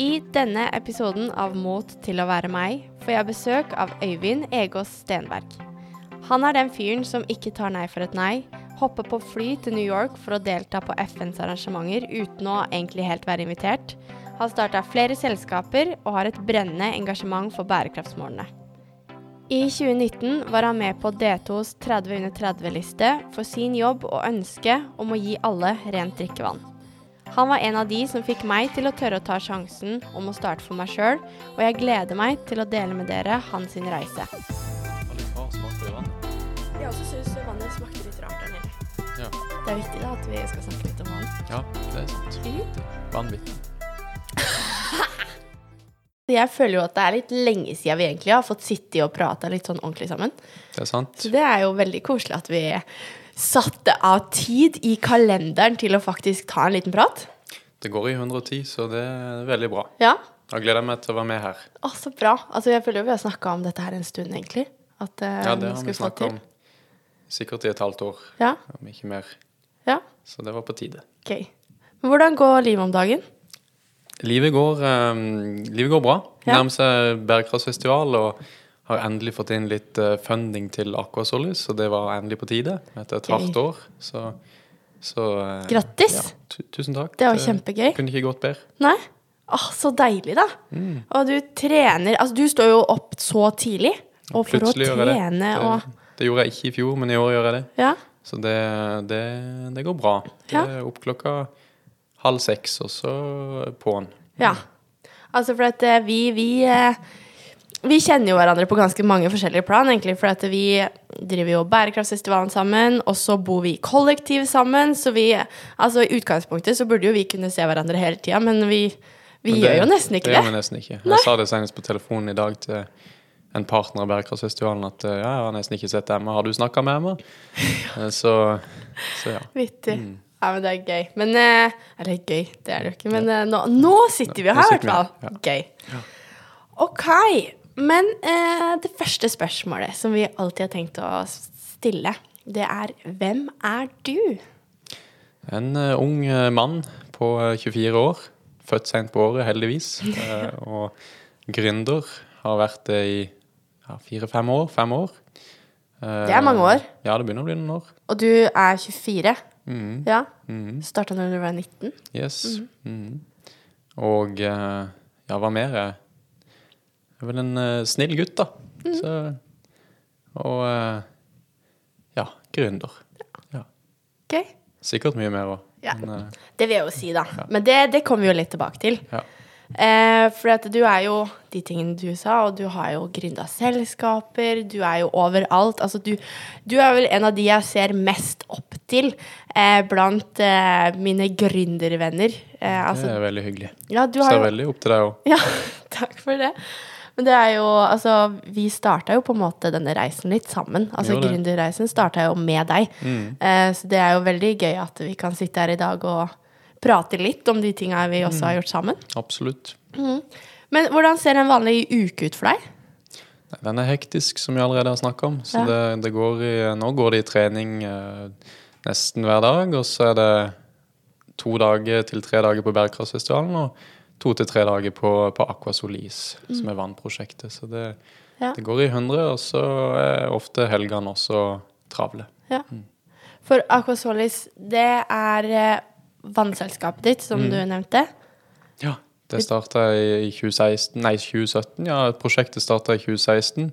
I denne episoden av Mot til å være meg får jeg besøk av Øyvind Egås Stenberg. Han er den fyren som ikke tar nei for et nei, hopper på fly til New York for å delta på FNs arrangementer uten å egentlig helt være invitert, har starta flere selskaper og har et brennende engasjement for bærekraftsmålene. I 2019 var han med på D2s 30 under 30-liste for sin jobb og ønske om å gi alle rent drikkevann. Han var en av de som fikk meg til å tørre å ta sjansen om å starte for meg sjøl, og jeg gleder meg til å dele med dere hans reise. Jeg også syns vannet smakte litt rart der nede. Ja. Det er viktig da at vi skal snakke litt om vann. ja, det er sant. Vanvittig. Jeg føler jo at det er litt lenge siden vi egentlig har fått sitte og prata litt sånn ordentlig sammen. Det er sant. Så det er jo veldig koselig at vi satte av tid i kalenderen til å faktisk ta en liten prat. Det går i 110, så det er veldig bra. Ja, Da gleder jeg meg til å være med her. å, så bra. Altså, jeg føler jo vi har snakka om dette her en stund, egentlig. At uh, Ja, det har vi snakka om sikkert i et halvt år, Ja, om ikke mer. ja, Så det var på tide. ok. Men hvordan går livet om dagen? Livet går, um, livet går bra. Ja. Nærmer seg bærekraftsfestival og har endelig fått inn litt eh, funding til Aqua Solis, så det var endelig på tide etter et halvt år. Så, så eh, Grattis! Ja, tusen takk. Det var kjempegøy. Kunne ikke gått bedre. Nei? Åh, så deilig, da. Mm. Og du trener Altså, du står jo opp så tidlig. Og for å Plutselig det. trene det. og Det gjorde jeg ikke i fjor, men i år gjør jeg det. Ja. Så det, det, det går bra. Det Ja. er opp klokka halv seks, og så på'n. Ja. Altså, for at eh, vi, vi eh, Vi kjenner jo hverandre på ganske mange forskjellige plan, egentlig. For vi driver jo Bærekraftsfestivalen sammen, og så bor vi i kollektiv sammen. Så vi Altså, i utgangspunktet så burde jo vi kunne se hverandre hele tida, men vi, vi Men gjør jo nesten ikke det. det. gjør vi nesten ikke. Jeg sa det senest på telefonen i dag til en partner av Bærekraftsfestivalen at eh, ja, jeg har nesten ikke sett Emma. Har du snakka med Emma? Eh, Så, så ja. Vittig. Mm. Ja, men det er gøy. Men eh, Eller gøy, det er det jo ikke. Men nå, nå sitter vi her, i hvert fall. Gøy. Ok. Men eh, det første spørsmålet som vi alltid har tenkt å stille, det er hvem er du? En uh, ung eh, mann på eh, 24 år. Født seint på året, heldigvis. eh, og gründer. Har vært det i ja, fire-fem år. Fem år. Eh, Det er mange år. Ja, det begynner å bli noen år. Og du er 24? Mm. Ja? Mm. Starta når du var 19? Yes. Mhm. Og eh, ja, hva mer? Jeg er vel en uh, snill gutt, da. Så, og uh, ja, gründer. Ja. Okay. Sikkert mye mer òg. Ja. Men, eh, Det vil jeg jo si, da. Men det, det kommer vi jo litt tilbake til. ja. Eh, for at du er jo de tingene du sa, og du har jo gründa selskaper, du er jo overalt. Altså du, du er vel en av de jeg ser mest opp til eh, blant eh, mine gründervenner. Altså, det er veldig hyggelig. ja, du Ser har jo veldig opp til deg òg. Ja, takk for det. Men det er jo, altså, vi starta jo på en måte denne reisen litt sammen. Altså. Gründerreisen starta jo med deg. Mm. Eh, så det er jo veldig gøy at vi kan sitte her i dag og prate litt om de tinga vi også Mm. har gjort sammen. Absolutt. Men hvordan ser en vanlig uke ut for deg? Den er hektisk, som vi allerede har snakka om. Så Ja. det, det går i, nå går det i trening eh, nesten hver dag. Og så er det to dager til tre dager på Bærekraftfestivalen. og to til tre dager på, på Aquasolis, som er vannprosjektet. Så det, Ja. det går i hundre, og så er ofte helgene også travle. Ja. For Aquasolis, det er eh, vannselskapet ditt, som Mm. du nevnte. Ja. Det starta i i 2016, nei 2017. Ja, prosjektet starta i 2016.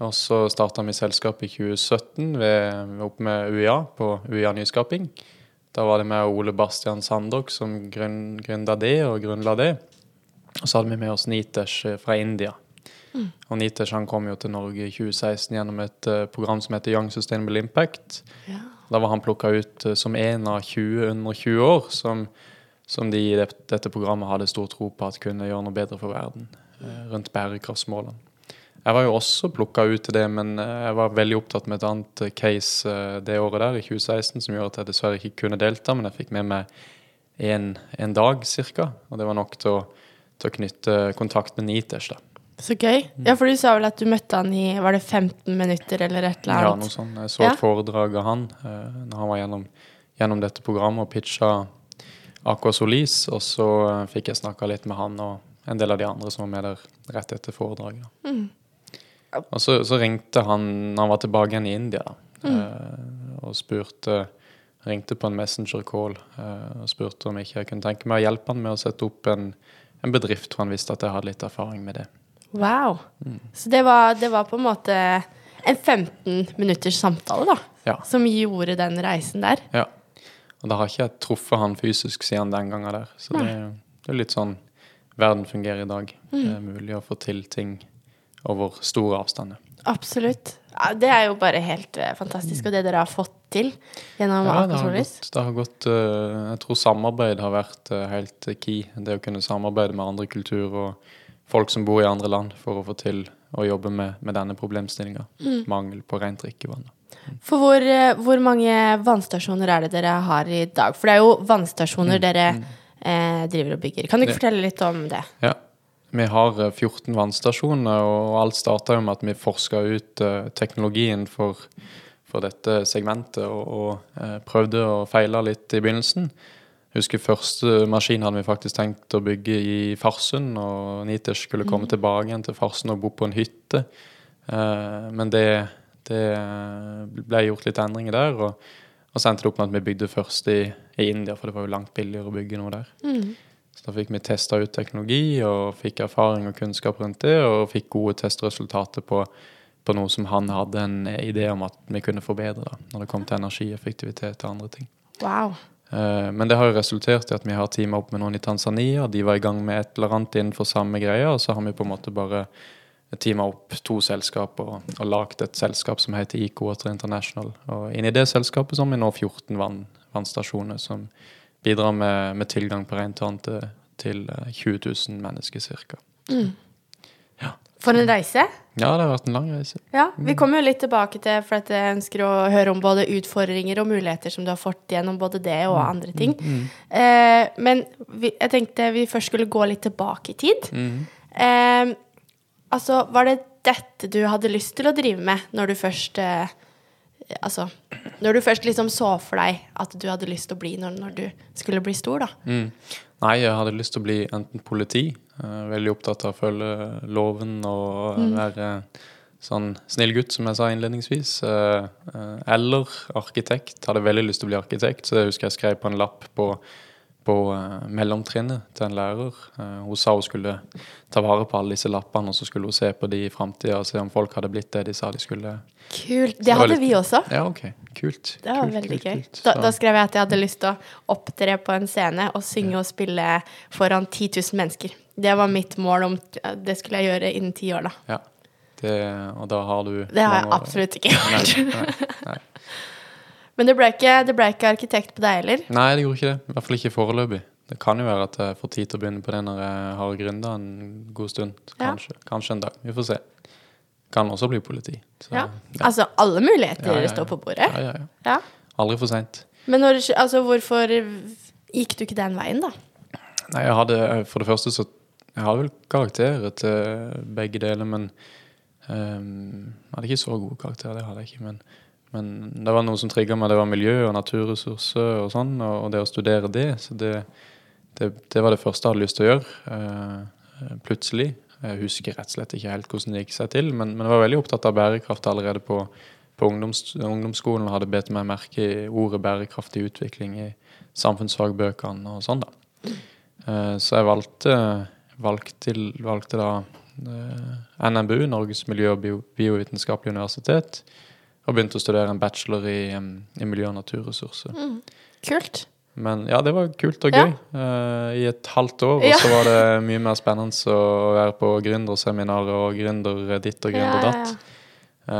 Og så starta vi selskapet i 2017 ved, opp med UiA på UiA Nyskaping. Da var det med Ole Bastian Sandok som grunn, det og grunnla det. Og så hadde vi med oss Nitesh eh, fra India. Og Nitesh han kom jo til Norge i 2016 gjennom et eh, program som heter Young Sustainable Impact. Ja. Da var han plukka ut eh, som en av 20 under 20 år som, som de i det, dette programmet hadde stor tro på at kunne gjøre noe bedre for verden rundt bærekraftsmålene. Jeg var jo også plukka ut til det, men eh, jeg var veldig opptatt med et annet eh, case eh, det året der, i 2016, som gjorde at jeg dessverre ikke kunne delta, men jeg fikk med meg en, en dag cirka, og det var nok til å, til å knytte kontakt med Nitesh. da. Så gøy. Ja, for du sa vel at du møtte han i var det 15 minutter eller et eller annet? Ja, noe sånt. Jeg så Ja. et foredrag av han når han var gjennom, gjennom dette programmet og pitcha Aqua Solis, og så fikk jeg snakka litt med han og en del av de andre som var med der rett etter foredraget. Og så, så ringte han når han var tilbake igjen i India, da, mm. og spurte Ringte på en messenger-call eh, og spurte om ikke jeg kunne tenke meg å hjelpe han med å sette opp en, en bedrift, for han visste at jeg hadde litt erfaring med det. Wow. Så det var, det var på en måte en 15 minutters samtale, da. Ja. Som gjorde den reisen der. Ja. Og da har ikke jeg truffet han fysisk siden den gangen der. Så det, det er litt sånn verden fungerer i dag. Det er mulig å få til ting over store avstander. Absolutt. Ja, det er jo bare helt eh, fantastisk, og det dere har fått til gjennom Ja, Aker det har gått, det har gått eh, Jeg tror samarbeid har vært eh, helt key. Det å kunne samarbeide med andre kulturer og folk som bor i andre land, for å få til å jobbe med, med denne problemstillinga. Mangel på rent drikkevann. For hvor, eh, hvor mange vannstasjoner er det dere har i dag? For det er jo vannstasjoner dere eh, driver og bygger. Kan du ikke fortelle litt om det? Ja. Vi har eh, 14 vannstasjoner, og alt starta med at vi forska ut eh, teknologien for, for dette segmentet, og, og eh, prøvde og feila litt i begynnelsen. Jeg husker første maskin hadde vi faktisk tenkt å bygge i Farsund, og Niters skulle komme tilbake igjen til Farsund og bo på en hytte. Eh, men det, det ble gjort litt endringer der, og, og så endte det opp med at vi bygde først i, i India, for det var jo langt billigere å bygge noe der. Så da fikk vi testa ut teknologi og fikk erfaring og kunnskap rundt det, og fikk gode testresultater på, på noe som han hadde en idé om at vi kunne forbedre da, når det kom til energieffektivitet og andre ting. Wow. Eh, Men det har jo resultert i at vi har teama opp med noen i Tanzania. De var i gang med et eller annet innenfor samme greia, og så har vi på en måte bare teama opp to selskaper og, og lagd et selskap som heter Ecowater International. Og inni det selskapet så har vi nå 14 vann, vannstasjoner som bidrar med, med tilgang på rent vann til, til eh, 20 000 mennesker ca. For en reise. Ja, det har vært en lang reise. Ja, Vi kommer jo litt tilbake til for at jeg ønsker å høre om både utfordringer og muligheter som du har fått gjennom både det og andre ting. Eh, men vi, jeg tenkte vi først skulle gå litt tilbake i tid. Eh, altså, var det dette du hadde lyst til å drive med når du først eh, Altså, når du først liksom så for deg at du hadde lyst til å bli når, når du skulle bli stor, da? Mm. Nei, jeg hadde lyst til å bli enten politi, uh, veldig opptatt av å følge loven og være sånn snill gutt, som jeg sa innledningsvis, uh, uh, eller arkitekt. Hadde veldig lyst til å bli arkitekt, så jeg husker jeg skrev på en lapp på, på eh, mellomtrinnet til en lærer. Eh, hun sa hun skulle ta vare på alle disse lappene, og så skulle hun se på de i framtida og se om folk hadde blitt det de sa de skulle. Kult. Det hadde vi også. Ja, ok. Kult. Det var kult, veldig kult, gøy. kult. Da, da skrev jeg at jeg hadde lyst til å opptre på en scene og synge og spille foran 10 000 mennesker. Det var mitt mål om Det skulle jeg gjøre innen ti år, da. Ja. Det, og da har du Det har jeg absolutt ikke Nei, nei, nei. Men det ble, ikke, det ble ikke arkitekt på deg heller. Nei, det gjorde ikke det. I hvert fall ikke foreløpig. Det kan jo være at jeg får tid til å begynne på det når jeg har gründa en god stund. Ja. Kanskje, kanskje en dag. Vi får se. Kan også bli politi. Så, Ja. Altså, alle muligheter Ja, ja, ja. står på bordet. Ja, ja, ja. Ja. Aldri for seint. Men når, altså, hvorfor gikk du ikke den veien, da? Nei, jeg hadde for det første så Jeg hadde vel karakterer til begge deler, men um, Jeg hadde ikke så gode karakterer, det hadde jeg ikke. Men, men det var noe som trigga meg. Det var miljø og naturressurser og sånn, og, det å studere det. Så det, det, det var det første jeg hadde lyst til å gjøre. Uh, plutselig. Jeg husker rett og slett ikke helt hvordan det gikk seg til, men, men jeg var veldig opptatt av bærekraft allerede på, på ungdoms, ungdomsskolen og hadde bedt meg merke i ordet bærekraftig utvikling i samfunnsfagbøkene og sånn, da. Uh, Så jeg valgte, valgte, valgte da uh, NMBU, Norges miljø- og bio, biovitenskapelige universitet, og begynte å studere en bachelor i, i miljø- og naturressurser. Kult. Men ja, det var kult og Ja. gøy eh, i et halvt år. Og så var det mye mer spennende å være på gründerseminarer og gründer ditt og gründer datt. Eh,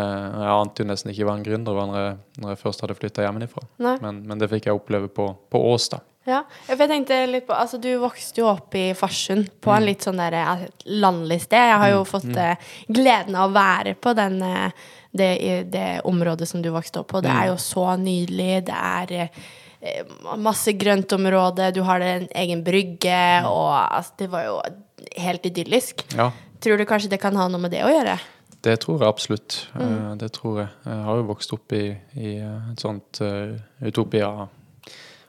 jeg ante jo nesten ikke hva en gründer var når jeg, når jeg først hadde flytta hjemmefra. Men, men det fikk jeg oppleve på, på Ås, da. Ja, for jeg tenkte litt på Altså, du vokste jo opp i Farsund, på en litt sånn der eh, landlig sted. Jeg har jo fått eh, gleden av å være på den, eh, det, det området som du vokste opp på. Det er jo så nydelig. Det er eh, masse grøntområde, du har en egen brygge, og altså, det var jo helt idyllisk. Ja, Tror du kanskje det kan ha noe med det å gjøre? det tror jeg absolutt. Mm. Eh, det tror jeg. Jeg har jo vokst opp i, i eh, et sånt uh,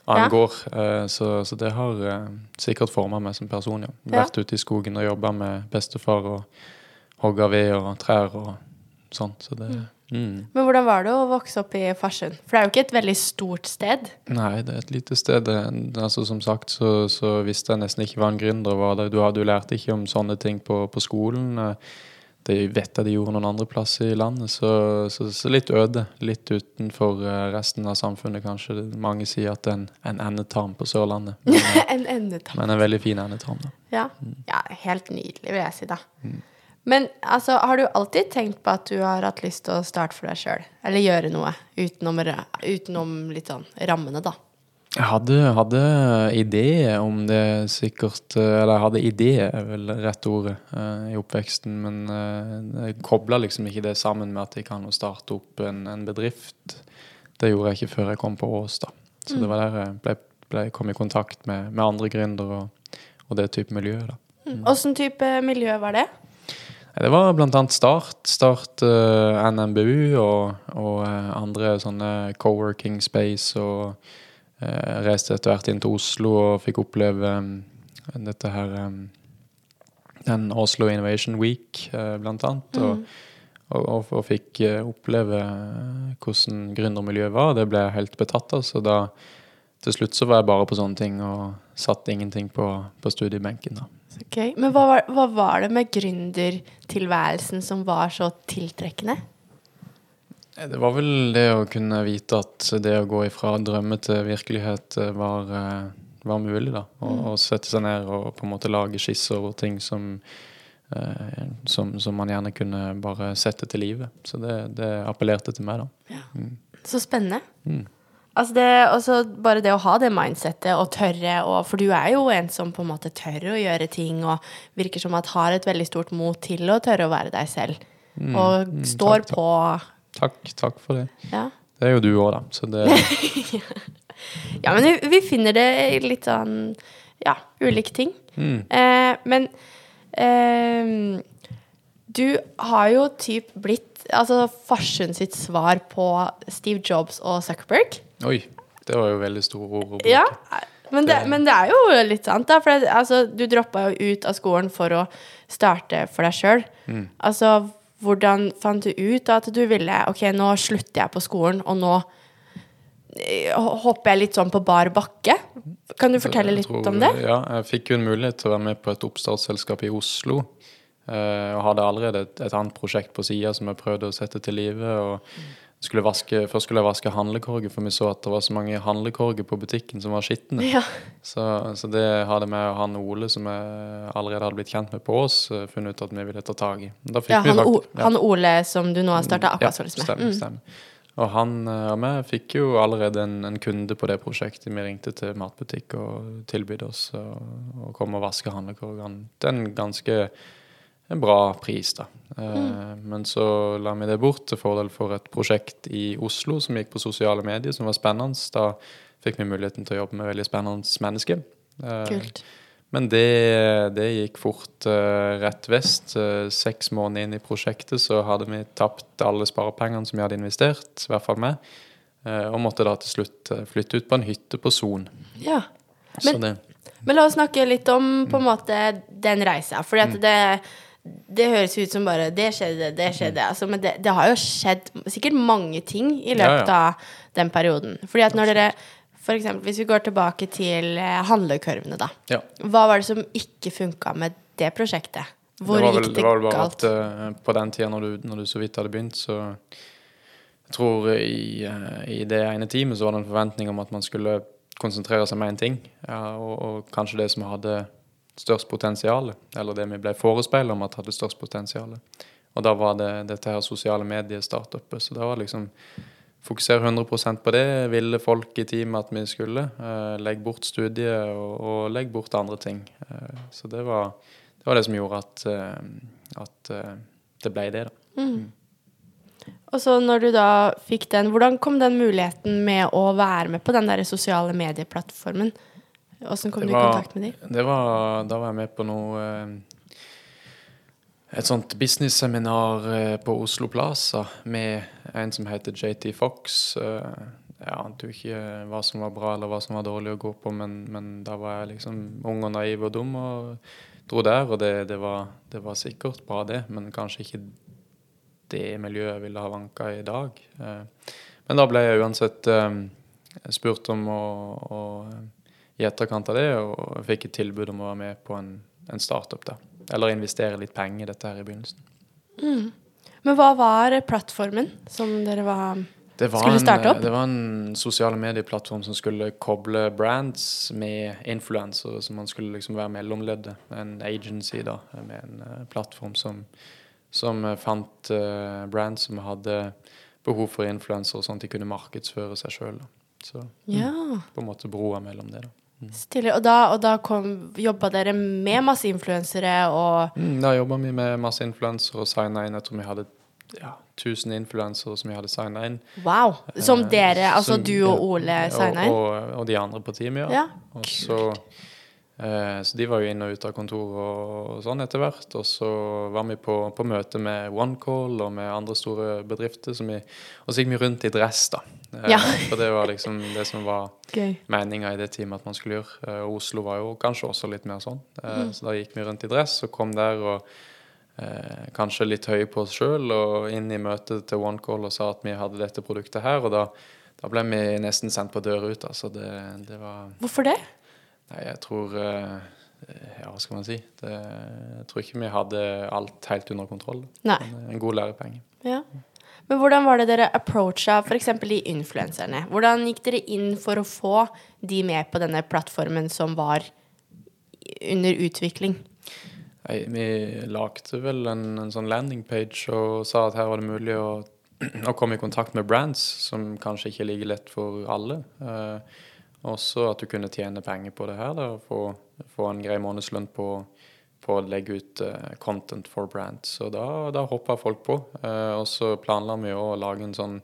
angår. uh, så, så, det har uh, sikkert forma meg som person, ja. Vært ute i skogen og jobba med bestefar og hogga ved og trær og sånn. Så det mm. Mm. Men hvordan var det å vokse opp i Farsund? For det er jo ikke et veldig stort sted? Nei, det er et lite sted. Altså, som sagt så, så visste jeg nesten ikke hva en gründer var. Du, jo lært ikke om sånne ting på, på skolen. Det vet jeg de gjorde noen andre plasser i landet, så, så, så, litt øde. Litt utenfor eh, resten av samfunnet, kanskje. Mange sier at det er en, en endetarm på Sørlandet. Men, eh, en endetarm. Men en veldig fin endetarm, da. Ja. Mm. ja. helt nydelig, vil jeg si, da. Mm. Men altså, har du alltid tenkt på at du har hatt lyst til å starte for deg sjøl? Eller gjøre noe utenom, utenom litt sånn rammene, da? Jeg hadde, hadde ideer om det sikkert Eller jeg hadde ideer, er vel rett ordet, uh, i oppveksten. Men uh, jeg kobla liksom ikke det sammen med at jeg kan starte opp en, en, bedrift. Det gjorde jeg ikke før jeg kom på Ås, da. Så mm. det var der jeg ble, ble, kom i kontakt med, med andre gründere og, og, det type miljø, da. Mm. Åssen mm. type miljø var det? Det var bl.a. Start. Start uh, eh, NMBU og, og uh, andre sånne co-working space. Og uh, reiste etter hvert inn til Oslo og fikk oppleve um, dette her um, Den Oslo Innovation Week, blant annet. Mm. Og, og, og, og, fikk oppleve hvordan gründermiljøet var. Det ble jeg helt betatt av. Så da til slutt så var jeg bare på sånne ting og satt ingenting på, på studiebenken. da. Okay. Men hva var, hva var, det med gründertilværelsen som var så tiltrekkende? Det var vel det å kunne vite at det å gå ifra drømme til virkelighet eh, var, eh, var mulig. da. Mm. Å sette seg ned og på en måte lage skisser over ting som, eh, som, som, man gjerne kunne bare sette til live. Så det, det appellerte til meg, da. Ja. Mm. Så spennende. Mm. Altså det, bare det å ha det mindsettet og tørre å For du er jo en som på en måte tør å gjøre ting og virker som at har et veldig stort mot til å tørre å være deg selv. Mm, og mm, står takk, på Takk, takk for det. Ja. Det er jo du òg, da. Så det Ja, men vi finner det i litt sånn Ja, ulike ting. Mm. Eh, men eh, du har jo typ blitt altså Farsund sitt svar på Steve Jobs og Zuckerberg. Oi. Det var jo veldig store ord å bruke. Ja, men det, men det, er jo litt sant, da. For det, altså, du droppa jo ut av skolen for å starte for deg sjøl. Mm. Altså, hvordan fant du ut da, at du ville Ok, nå slutter jeg på skolen, og nå eh, hopper jeg litt sånn på bar bakke. Kan du fortelle litt tror, om det? Ja, jeg fikk jo en mulighet til å være med på et oppstartsselskap i Oslo. Uh, og hadde allerede et, et annet prosjekt på sida som jeg prøvde å sette til live. og skulle vaske, Først skulle jeg vaske handlekorger, for vi så at det var så mange handlekorger på butikken som var skitne. Ja. Så, så, det hadde vi og han Ole, som jeg allerede hadde blitt kjent med på Ås, eh, funnet ut at vi ville ta tak i. Ja han, ja, han, Ole som du nå har starta Aquasolis med. Ja, stemmer. Mm. stemmer. Og han eh, og vi fikk jo allerede en, en, kunde på det prosjektet. Vi ringte til matbutikk og tilbød oss å komme og vaske handlekorgene. Den ganske en bra pris, da. Mm. Men så la vi det bort til fordel for et prosjekt i Oslo som gikk på sosiale medier, som var spennende. Da fikk vi muligheten til å jobbe med veldig spennende mennesker. Eh, Kult. Men det, det gikk fort uh, rett vest. Seks måneder inn i prosjektet så hadde vi tapt alle sparepengene som vi hadde investert, i hvert fall meg, og måtte da til slutt flytte ut på en hytte på Son. Ja. Men, men, la oss snakke litt om på en måte den reisa. At mm. det det høres ut som bare Det skjedde, det skjedde. Altså, men det, det, har jo skjedd sikkert mange ting i løpet ja, ja. av den perioden. Fordi at når dere for eksempel, Hvis vi går tilbake til eh, handlekurvene, da. Ja. Hva var det som ikke funka med det prosjektet? Hvor det vel, gikk det, det bare At, uh, på den tida når du, når du, så vidt hadde begynt, så Jeg tror i, uh, i det ene teamet så var det en forventning om at man skulle konsentrere seg om én ting. Ja, og, og kanskje det som hadde størst potensial, eller det vi ble forespeilet om at hadde størst potensial. Og da var det dette her sosiale medier-startupet. Så det var liksom fokusere 100% på det. Ville folk i teamet at vi skulle. Eh, legge bort studiet og, og legge bort andre ting. Eh, så det var, det var, det som gjorde at, eh, at eh, det ble det, da. Mm. mm. Og så når du da fikk den, hvordan kom den muligheten med å være med på den der sosiale medieplattformen? Åssen kom du i kontakt med dem? Det var, da var jeg med på noe eh, Et sånt business-seminar eh, på Oslo Plaza med en som heter JT Fox. Eh, jeg ante jo ikke hva som var bra eller hva som var dårlig å gå på, men, men da var jeg liksom ung og naiv og dum og dro der. Og det, det, var, det var, sikkert bra, det, men kanskje ikke det miljøet jeg ville ha vanka i dag. Men da ble jeg uansett spurt om å, å i etterkant av det, og fikk et tilbud om å være med på en, en startup da. Eller investere litt penger i dette her i begynnelsen. Mm. Men hva var plattformen som dere var skulle starte opp? Det var en sosiale medieplattform som skulle koble brands med influensere. Så man skulle liksom være mellomleddet. En agency da, med en uh, plattform som, som uh, fant uh, brands som hadde behov for influensere, sånn at de kunne markedsføre seg sjøl. Så ja. mm, på en måte broa mellom det. da. Stille. Og da, og da jobba dere med masse influensere og mm, Da jobba vi med masse influensere og signa inn. Jeg tror vi hadde ja, 1000 influensere som vi hadde signa inn. Wow! Som eh, dere, altså som, du og Ole signa inn? Og, og, og, de andre på teamet, ja. ja. Så, eh, så de var jo inn og ut av kontoret og sånn etter hvert. Og så var vi på, på møte med OneCall og med andre store bedrifter. Vi, og så gikk vi rundt i dress, da. Eh, ja. For det var liksom det som var okay. meninga i det teamet at man skulle gjøre. Eh, Oslo var jo kanskje også litt mer sånn. Eh, mm. Så da gikk vi rundt i dress og kom der og eh, kanskje litt høye på oss sjøl, og inn i møtet til OneCall og sa at vi hadde dette produktet her. Og da, da ble vi nesten sendt på døra ut. Altså det, det, var Hvorfor det? Nei, jeg tror eh, Ja, hva skal man si? Det, jeg tror ikke vi hadde alt helt under kontroll. Nei. En, en god lærepenge. Ja. Men hvordan var det dere approacha f.eks. de influenserne? Hvordan gikk dere inn for å få de med på denne plattformen som var under utvikling? Nei, vi lagde vel en, en sånn landingpage og sa at her var det mulig å, å, komme i kontakt med brands, som kanskje ikke ligger lett for alle. Eh, også at du kunne tjene penger på det her, da, og få, få en grei månedslønn på, på, å legge ut uh, content for brands. Så da, da hoppa folk på. Uh, og så planla vi å lage en sånn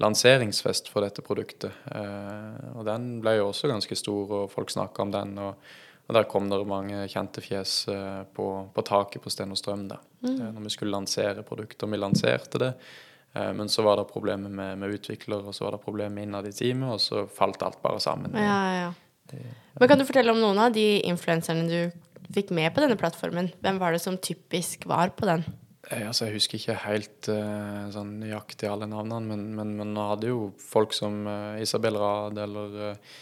lanseringsfest for dette produktet. Uh, og den ble jo også ganske stor, og folk snakka om den. og og der kom det mange kjente fjes eh, på, på taket på Sten og Strøm da, mm. Eh, når vi skulle lansere produkter. Vi lanserte det, eh, men så var det problemer med, med utvikler, og så var det problemer innad i teamet, og så falt alt bare sammen. Ja, ja. ja. men Kan du fortelle om noen av de influenserne du fikk med på denne plattformen? Hvem var det som typisk var på den? Altså, jeg husker ikke helt uh, sånn nøyaktig alle navnene, men, men, men nå hadde jo folk som uh, Isabel Rad eller uh,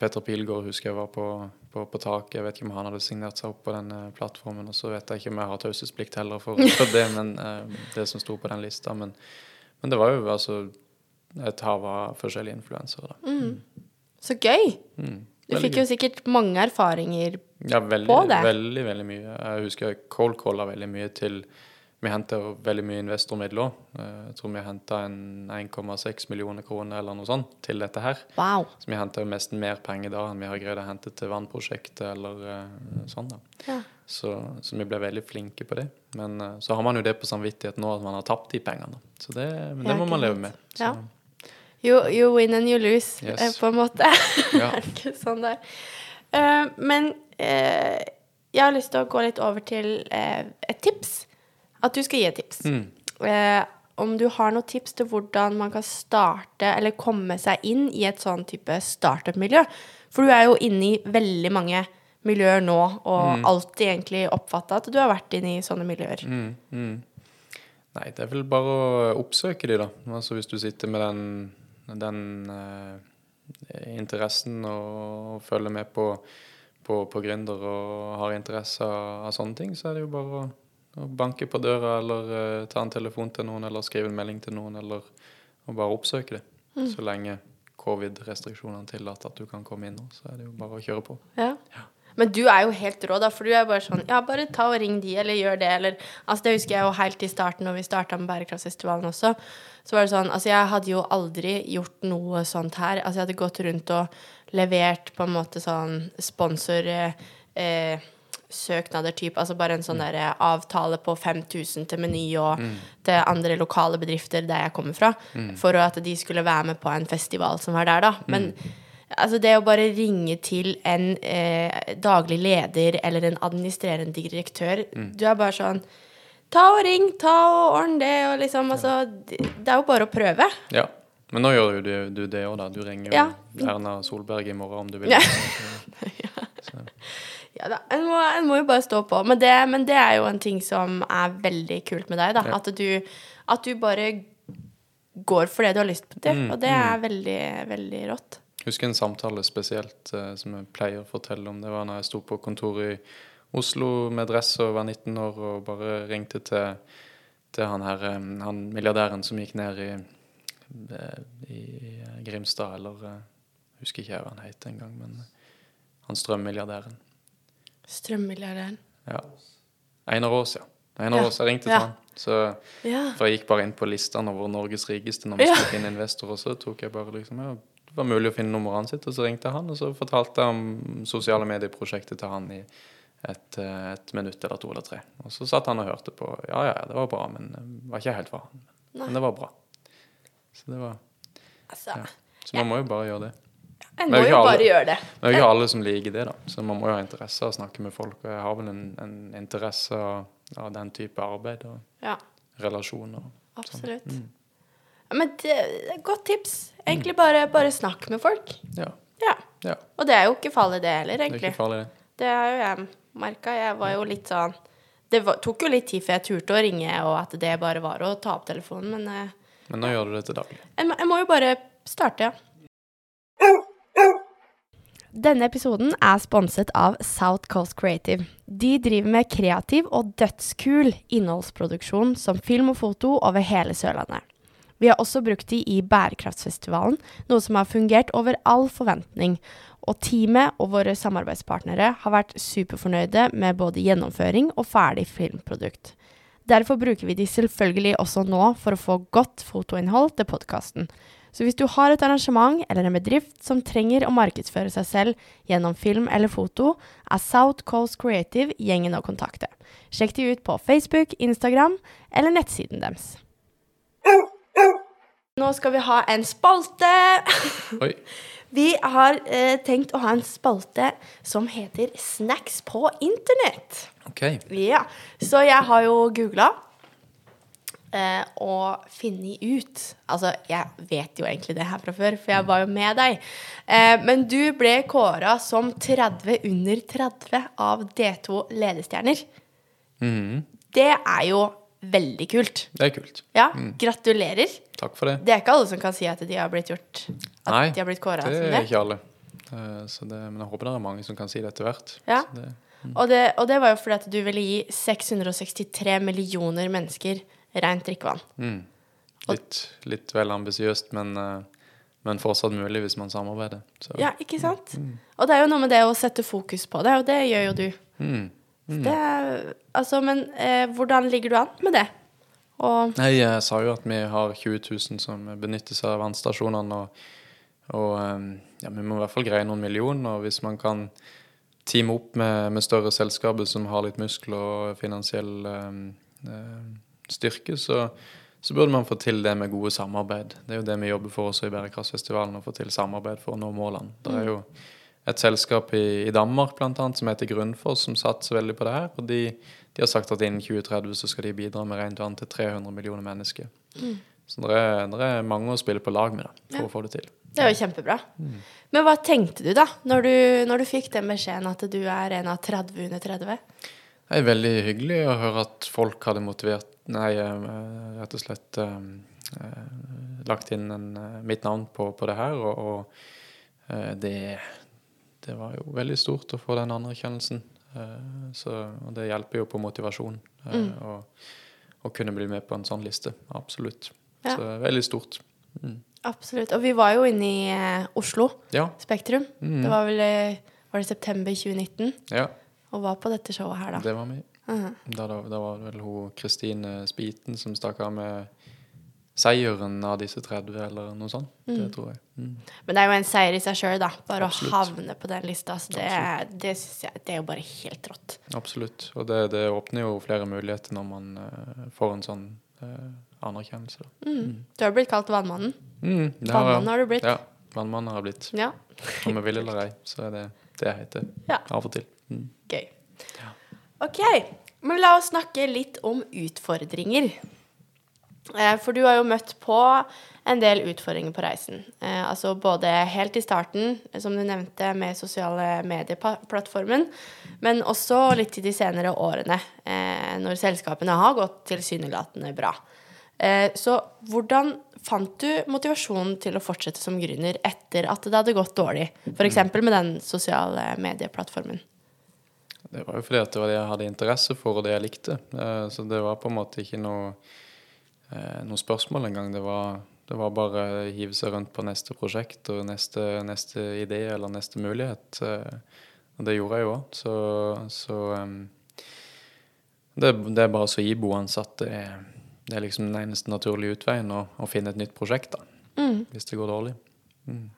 Petter Pilgaard husker jeg var på, på, på taket. Jeg vet ikke om han hadde signert seg opp på den plattformen. Og så vet jeg ikke om jeg har taushetsplikt heller for, for, det, men det som sto på den lista. Men, men, det var jo altså et hav av forskjellige influensere. Mm. Så gøy! Mm. Du fikk jo sikkert mange erfaringer ja, veldig, på det. Veldig, veldig mye. Jeg husker cold calla veldig mye til vi henta veldig mye investormidler. Eh, jeg tror vi henta 1,6 millioner kroner eller noe sånt til dette her. Wow. Så vi henta nesten mer penger da enn vi har greid å hente til vannprosjektet eller uh, sånn. da. Ja. Så, så, vi ble veldig flinke på det. Men uh, så har man jo det på samvittighet nå at man har tapt de pengene. Så det, men det må man leve med. Så. Ja. You, you, win and you lose, yes. på en måte. Ja. er det ikke sånn der? Uh, men jeg har lyst til å gå litt over til et tips at du skal gi et tips. Mm. Eh, om du har noen tips til hvordan man kan starte eller komme seg inn i et sånn type startup-miljø. For du er jo inne i veldig mange miljøer nå, og mm. alltid egentlig oppfatta at du har vært inne i sånne miljøer. Mm, mm. Nei, det er vel bare å oppsøke de, da. Altså hvis du sitter med den, den uh, interessen og følger med på, på, på gründer og har interesse av, av sånne ting, så er det jo bare å å banke på døra eller uh, ta en telefon til noen eller skrive en melding til noen eller bare oppsøke det. Mm. Så lenge covid-restriksjonene tillater at du kan komme inn nå, så er det jo bare å kjøre på. Ja. ja. Men du er jo helt rå, da, for du er bare sånn Ja, bare ta og ring de, eller gjør det, eller Altså, det husker jeg jo helt i starten, når vi starta med Bærekraftsfestivalen også. Så var det sånn Altså, jeg hadde jo aldri gjort noe sånt her. Altså, jeg hadde gått rundt og levert på en måte sånn sponsor eh, søknader, type, altså bare en sånn mm. der eh, avtale på 5000 til Meny og mm. til andre lokale bedrifter der jeg kommer fra, mm. for at de skulle være med på en festival som var der, da. Mm. Men altså det å bare ringe til en eh, daglig leder eller en administrerende direktør mm. Du er bare sånn Ta og ring, ta og ordne det, og liksom Altså Det er jo bare å prøve. Ja. Men nå gjør du, du det òg, da. Du ringer jo Ja. Erna Solberg i morgen om du vil. Ja. Ja da, en må, en må jo bare stå på. Men det, men det er jo en ting som er veldig kult med deg, da. Ja. At, du, at du bare går for det du har lyst til. Mm, og det er veldig, veldig rått. husker en samtale spesielt eh, som jeg pleier å fortelle om. Det var når jeg sto på kontoret i Oslo med dress og var 19 år og bare ringte til, til han her, eh, han milliardæren som gikk ned i, eh, i Grimstad, eller jeg husker ikke hva han het engang, men eh, han strømmilliardæren. Strømmilliardæren. Ja. Einar Aas, ja. Einar Ja, Jeg ringte ja. til han. Så, Ja. for jeg gikk bare inn på listene over Norges rikeste når vi skulle finne investor, og Så tok jeg bare liksom, ja, Det var mulig å finne nummeret sitt, og så ringte jeg han, og så fortalte jeg om sosiale medieprosjektet til han i et, eh, et minutt eller to eller tre. Og så satt han og hørte på. Ja, ja, det var bra, men det var ikke helt for han. Men det var bra. Så det var Altså, Ja. Så man må jo bare gjøre det. en må jo alle. bare gjøre det. Men det er jo ikke alle som liker det, da. Så man må jo ha interesse av å snakke med folk. Og jeg har vel en, en interesse av, av den type arbeid og Ja, relasjoner. absolutt. Mm. Ja, Men det er et godt tips. Egentlig bare, bare snakk med folk. Ja. Ja. ja. Og det er jo ikke farlig, det heller, egentlig. Det er ikke farlig, det. Det er jo jeg merka. Jeg var jo litt sånn Det var, tok jo litt tid før jeg turte å ringe, og at det bare var å ta opp telefonen, men eh, Men nå gjør du det til daglig. jeg, jeg må jo bare starte, ja. Denne episoden er sponset av South Coast Creative. De driver med kreativ og dødskul innholdsproduksjon som film og foto over hele Sørlandet. Vi har også brukt de i Bærekraftsfestivalen, noe som har fungert over all forventning. Og teamet og våre samarbeidspartnere har vært superfornøyde med både gjennomføring og ferdig filmprodukt. Derfor bruker vi de selvfølgelig også nå for å få godt fotoinnhold til podkasten. Så hvis du har et arrangement eller en bedrift som trenger å markedsføre seg selv gjennom film eller foto, er South Coast Creative gjengen å kontakte. Sjekk de ut på Facebook, Instagram eller nettsiden deres. Nå skal vi ha en spalte. Oi. Vi har eh, tenkt å ha en spalte som heter Snacks på internett. OK. Ja, så jeg har jo googla eh, og funnet ut Altså, jeg vet jo egentlig det her fra før, for jeg var jo med deg. Eh, men du ble kåra som 30 under 30 av D2 ledestjerner. Mm. Det er jo veldig kult. Det er kult. Ja, gratulerer. Takk for det. Det er ikke alle som kan si at de har blitt gjort At Nei, de har blitt kåra Det som er ikke alle. Så det, men jeg håper det er mange som kan si det etter hvert. Ja. Det, Og det, og det var jo fordi at du ville gi 663 millioner mennesker rent drikkevann. mm. litt, litt vel ambisiøst, men, eh, men fortsatt mulig hvis man samarbeider. Så, Ja, ikke sant? Og det er jo noe med det å sette fokus på det, og det gjør jo du. Mm. Det er, altså, men eh, hvordan ligger du an med det? Og Nei, jeg sa jo at vi har 20 000 som benytter seg av vannstasjonene, og, og eh, ja, vi må i hvert fall greie noen millioner. Og hvis man kan teame opp med, med større selskaper som har litt muskler og finansiell eh, styrke, så, så burde man få til det med gode samarbeid. Det er jo det vi jobber for også i Bærekraftsfestivalen, å få til samarbeid for å nå målene. Det er jo et selskap i, i Danmark blant annet, som heter Grunnfors, som satser veldig på det her. og de, de har sagt at innen 2030 så skal de bidra med rent vann til 300 millioner mennesker. Så det er, det er mange å spille på lag med da, for Ja. å få det til. det er jo kjempebra. Men hva tenkte du da, når du, når du fikk den beskjeden at du er en av 30 under 30? Det er veldig hyggelig å høre at folk hadde motivert Nei, eh, rett og slett eh, eh, lagt inn en, mitt navn på, på det her. Og, og det, det var jo veldig stort å få den anerkjennelsen. Eh, så, og det hjelper jo på motivasjon eh, Mm. å, å kunne bli med på en sånn liste. Absolutt. Ja. Så veldig stort. Mm. Absolutt. Og vi var jo inne i eh, Oslo Ja. Spektrum. Mm. Det var vel eh, var det september 2019, ja, og var på dette showet her, da. det var vi. Mhm. Da, da, da var det vel hun Kristine Spiten som stakk av med seieren av disse 30, eller noe sånt. Det tror jeg. Mm. Men det er jo en seier i seg sjøl, da. Bare Absolutt. å havne på den lista. Så det, det synes jeg det er jo bare helt rått. Absolutt. Og det, det åpner jo flere muligheter når man uh, får en sånn uh, anerkjennelse. da. Mm. Du har blitt kalt Vannmannen. Mm, har jeg. Har du blitt. Ja. Vannmannen har jeg blitt. Ja. Om jeg vil eller ei, så er det det jeg heter. Ja. Av og til. Mm. Gøy. OK. Men la oss snakke litt om utfordringer. Eh, for du har jo møtt på en del utfordringer på reisen. Eh, altså både helt i starten, som du nevnte, med sosiale medieplattformen, men også litt i de senere årene, eh, når selskapene har gått tilsynelatende bra. Så hvordan fant du motivasjonen til å fortsette som gründer etter at det hadde gått dårlig? F.eks. med den sosiale medieplattformen. Det var jo fordi at det var det jeg hadde interesse for, og det jeg likte. Så det var på en måte ikke noe, noe spørsmål engang. Det var, det var bare å hive seg rundt på neste prosjekt og neste, neste idé eller neste mulighet. Eh, og det gjorde jeg jo òg. Så, så det, det, er bare så iboende at det, det, er liksom den eneste naturlige utveien å, å finne et nytt prosjekt, da. Mm. Hvis det går dårlig. Mm.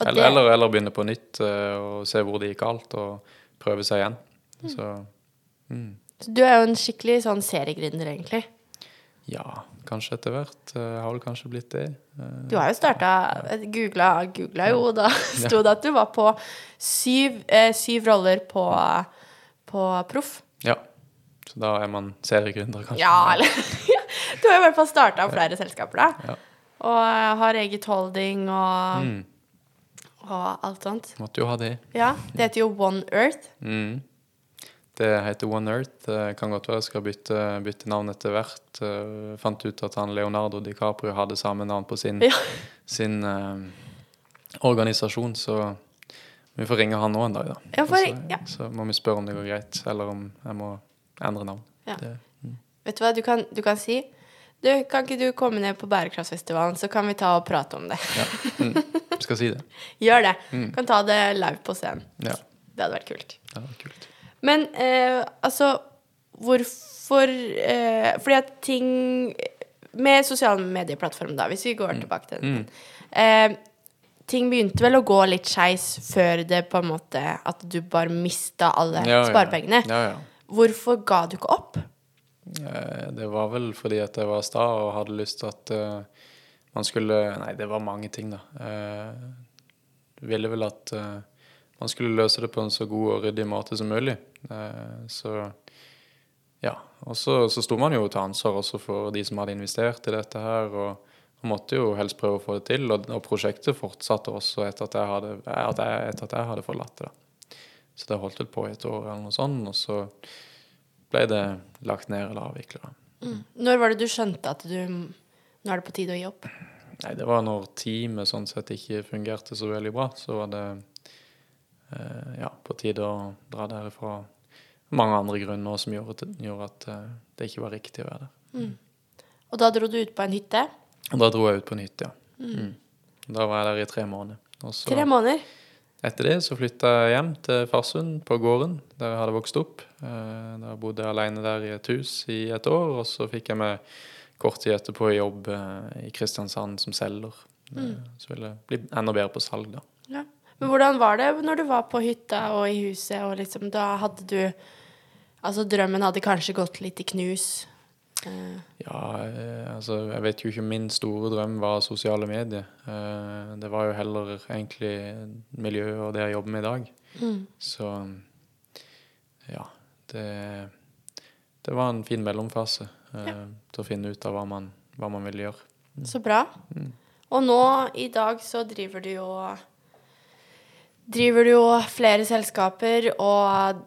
Eller, eller, eller, begynne på nytt og se hvor det gikk galt, og prøve seg igjen. Så, mm. Så du er jo en skikkelig sånn seriegründer, egentlig? Ja, kanskje etter hvert. Jeg har vel kanskje blitt det. Du har jo starta Googla, googla jo, da sto det at du var på syv, eh, syv roller på, på Proff. Ja. Så da er man seriegründer, kanskje. Ja, eller Du har i hvert fall starta flere selskaper, da. Ja. Og har eget holding og, mm. og alt sånt. Måtte jo ha det. Ja, Det heter jo One Earth. Mm. Det heter One Earth. Det kan godt være jeg skal bytte, bytte navn etter hvert. Uh, fant ut at han Leonardo DiCaprio hadde samme navn på sin, ja. sin uh, organisasjon, så vi får ringe han nå en dag, da. Ja, for, ja. så, må vi spørre om det går greit, eller om jeg må endre navn. Det, mm. Vet du hva du kan, du kan, si? Du, kan ikke du komme ned på Bærekraftsfestivalen, så kan vi ta og prate om det. ja. Mm. Skal si det. Gjør det. Mm. Kan ta det live på scenen. Ja. Det hadde vært kult. Det hadde vært kult. Men eh, altså Hvorfor eh, Fordi at ting Med sosiale medieplattformer, da, hvis vi går mm. tilbake til den mm. eh, Ting begynte vel å gå litt skeis før det på en måte At du bare mista alle ja, sparepengene. Ja. Ja, Hvorfor ga du ikke opp? Eh, det var vel fordi at jeg var sta og hadde lyst til at uh, man skulle Nei, det var mange ting, da. Uh, ville vel at uh, man skulle løse det på en så god og ryddig måte som mulig. Eh, så ja. Og så, så sto man jo til ansvar også for de som hadde investert i dette her. og man måtte jo helst prøve å få det til, og, og prosjektet fortsatte også etter at jeg hadde, at jeg, etter at jeg hadde forlatt det. Så det holdt vel på i et år eller noe sånt, og så ble det lagt ned eller avvikla. Mm. Når var det du skjønte at du nå er det på tide å gi opp? Nei, Det var når teamet sånn sett ikke fungerte så veldig bra. Så var det ja, på tide å dra derifra. Mange andre grunner som gjorde, gjorde at eh, det ikke var riktig å være der. Mm. Og da dro du ut på en hytte? Og da dro jeg ut på en hytte, ja. Mm. Mm. Da var jeg der i tre måneder. Så, tre måneder? Etter det så flytta jeg hjem til Farsund, på gården der jeg hadde vokst opp. Eh, da bodde jeg alene der i et hus i et år, og så fikk jeg meg kort tid etterpå jobb i Kristiansand som selger. Mm. Så ville jeg bli enda bedre på salg, da. Men hvordan var det når du var på hytta og i huset, og liksom da hadde du Altså, drømmen hadde kanskje gått litt i knus? Uh. Ja, eh, altså Jeg vet jo ikke min store drøm var sosiale medier. Uh, det var jo heller egentlig miljøet og det jeg jobber med i dag. Mm. Så ja. Det, det var en fin mellomfase ja. til å finne ut av hva man, hva man ville gjøre. Mm. Så bra. Mm. Og nå i dag så driver du jo driver du jo flere selskaper, og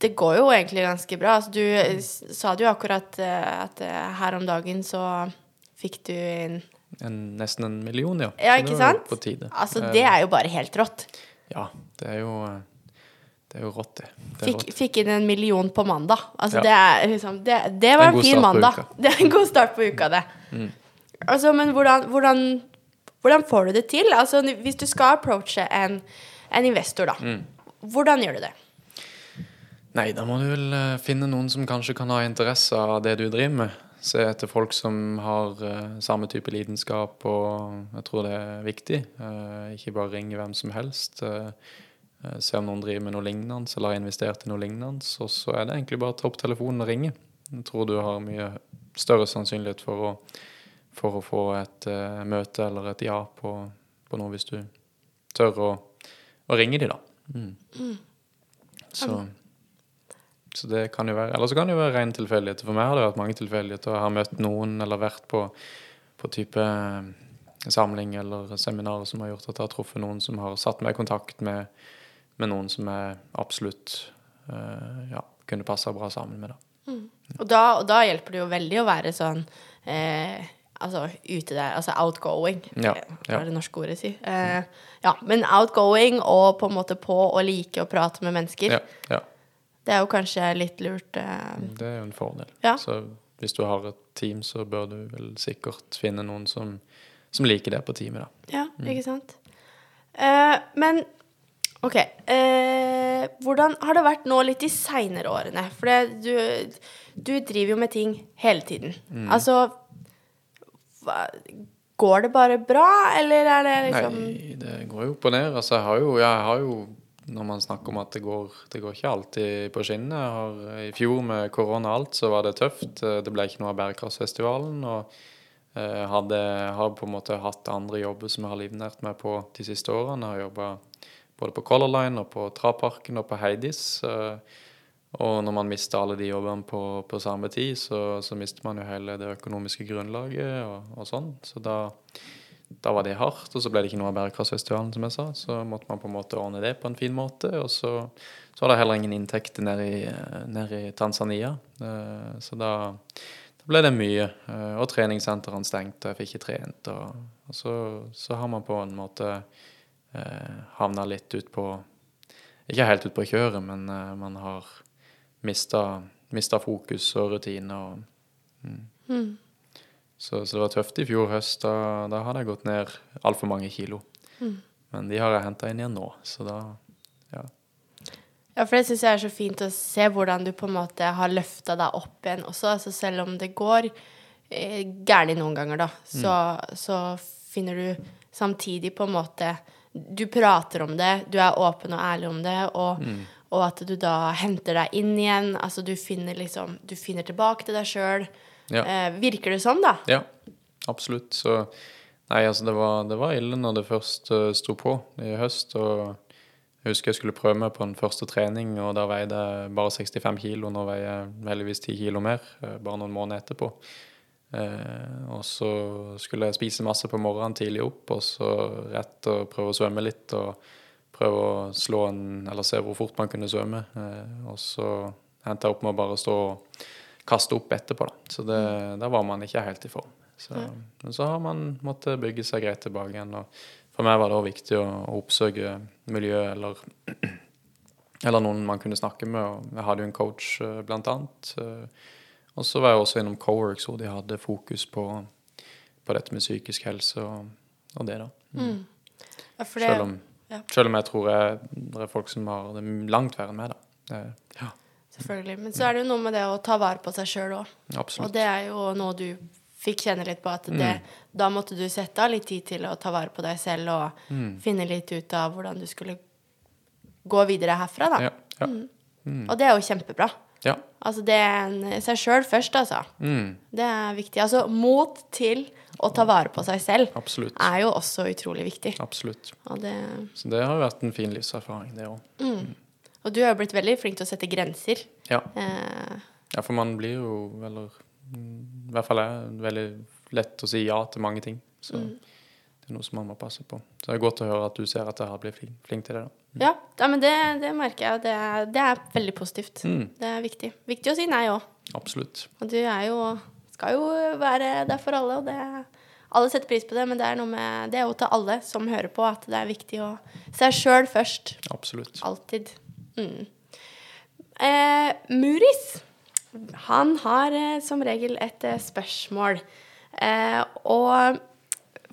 det går jo egentlig ganske bra. Altså, du sa det jo akkurat eh, at eh, her om dagen så fikk du inn en, Nesten en million, ja. Ja, ikke sant? På tide. Altså, det er jo bare helt rått. Ja, det er jo det er jo rått, det. det fikk, rått. fikk, inn en million på mandag. Altså, ja. det, er, liksom, det, det, var en, en fin mandag. Det er en god start på uka, det. Mm. Altså, men hvordan, hvordan, hvordan, får du det til? Altså, hvis du skal approache en en investor, da. Mm. Hvordan gjør du det? Nei, da må du vel uh, finne noen som kanskje kan ha interesse av det du driver med. Se etter folk som har uh, samme type lidenskap, og jeg tror det er viktig. Uh, ikke bare ringe hvem som helst. se om noen driver med noe lignende, eller har investert i noe lignende. Og så er det egentlig bare å ta opp telefonen og ringe. Jeg tror du har mye større sannsynlighet for å, for å få et møte eller et ja på, på noe hvis du tør å og ringe de, da. Mm. Mm. Så, Så det kan jo være Eller så kan det jo være ren tilfeldighet. For meg har det vært mange tilfeldigheter. Jeg har møtt noen eller vært på, på type eh, samling eller seminarer som har gjort at jeg har truffet noen som har satt meg i kontakt med, med noen som jeg absolutt uh, ja, kunne passa bra sammen med. Da. Mm. Og, da, og da hjelper det jo veldig å være sånn eh, altså ute der, altså outgoing. Ja, Hva er det norske ordet si? Eh, ja, men outgoing og på en måte på å like å prate med mennesker. Ja, ja. Det er jo kanskje litt lurt. Eh. Det er jo en fordel. Ja. Så hvis du har et team, så bør du vel sikkert finne noen som, som liker det på teamet, da. Ja, mm. ikke sant. Eh, men OK. Eh, hvordan har det vært nå litt de seinere årene? For du, du driver jo med ting hele tiden. Mm. Altså Går det bare bra, eller er det liksom Nei, det går jo opp og ned. Altså, jeg har jo, jeg har jo når man snakker om at det går, det går ikke alltid på skinnene. I fjor med korona og alt, så var det tøft. Det ble ikke noe av Bærekraftsfestivalen. Og eh, hadde, har på en måte hatt andre jobber som jeg har livnært meg på de siste årene. Jeg har jobba både på Color Line og på Traparken og på Heidis. Eh, og når man mister alle de jobbene på, på samme tid, så, så, mister man jo hele det økonomiske grunnlaget og, og sånn. Så da, da, var det hardt, og så ble det ikke noe av Bærekraftsfestivalen, som jeg sa. Så måtte man på en måte ordne det på en fin måte. Og så, så var det heller ingen inntekter nede i, ned i Tanzania. Eh, så da, da, ble det mye. Eh, og treningssentrene stengte, og jeg fikk ikke trent. Og, og så, så, har man på en måte eh, havna litt ut på Ikke helt ut på kjøret, men man har mista, mista fokus og rutiner. Og, mm. Mm. Så, så, det var tøft i fjor høst. Da, da hadde jeg gått ned altfor mange kilo. Mm. Men de har jeg henta inn igjen nå, så da ja. Ja, for det syns jeg er så fint å se hvordan du på en måte har løfta deg opp igjen også. Altså selv om det går eh, gærent noen ganger, da, så, mm. så finner du samtidig på en måte Du prater om det, du er åpen og ærlig om det, og mm og at du da henter deg inn igjen. Altså du finner liksom Du finner tilbake til deg sjøl. Ja. Eh, virker det sånn, da? Ja, absolutt. Så Nei, altså det var, det var ille når det først uh, sto på i høst. og jeg husker jeg skulle prøve meg på en første trening, og da veide jeg bare 65 kilo. Nå veier jeg heldigvis 10 kilo mer, uh, bare noen måneder etterpå. Uh, og så skulle jeg spise masse på morgenen tidlig opp, og så rett og prøve å svømme litt. og prøve å slå en Eller se hvor fort man kunne svømme. Eh, og så endte jeg opp med å bare stå og kaste opp etterpå, da. Så det, da var man ikke helt i form. Så, men så har man måttet bygge seg greit tilbake igjen. Og for meg var det òg viktig å, å oppsøke miljø eller eller noen man kunne snakke med. Jeg hadde jo en coach, eh, blant annet. Eh, og så var jeg også innom Coworks, hvor de hadde fokus på, på dette med psykisk helse og, og det, da. Mm. Mm. Ja, det, Selv om ja. Selv om jeg tror det er folk som har det langt verre enn meg, da. Ja. Selvfølgelig. Men så er det jo noe med det å ta vare på seg sjøl òg. Og det er jo noe du fikk kjenne litt på, at det, mm. da måtte du sette av litt tid til å ta vare på deg selv og mm. finne litt ut av hvordan du skulle gå videre herfra, da. Ja, ja. Mm. mm. Og det er jo kjempebra. Ja. Altså det er en, seg sjøl først, altså. Mm. Det er viktig. Altså mot til å ta vare på seg selv Absolutt. er jo også utrolig viktig. Absolutt. Det, så det har jo vært en fin livserfaring, det òg. Mm. Og du har jo blitt veldig flink til å sette grenser. Ja. Eh. ja, for man blir jo eller I hvert fall det veldig lett å si ja til mange ting. Så mm. det er noe som man må passe på. Så det er godt å høre at du ser at jeg har blitt flink, flink til det. da. Mm. Ja, ja, men det, det, merker jeg. Det er, det er veldig positivt. Mm. Det er viktig. Viktig å si nei òg. Absolutt. Og du er jo skal jo være der for alle, og det alle setter pris på det, men det er noe med Det er jo til alle som hører på, at det er viktig å se sjøl først. Absolutt. Alltid. Mm. Eh, Muris, han har eh, som regel et eh, spørsmål. Eh, og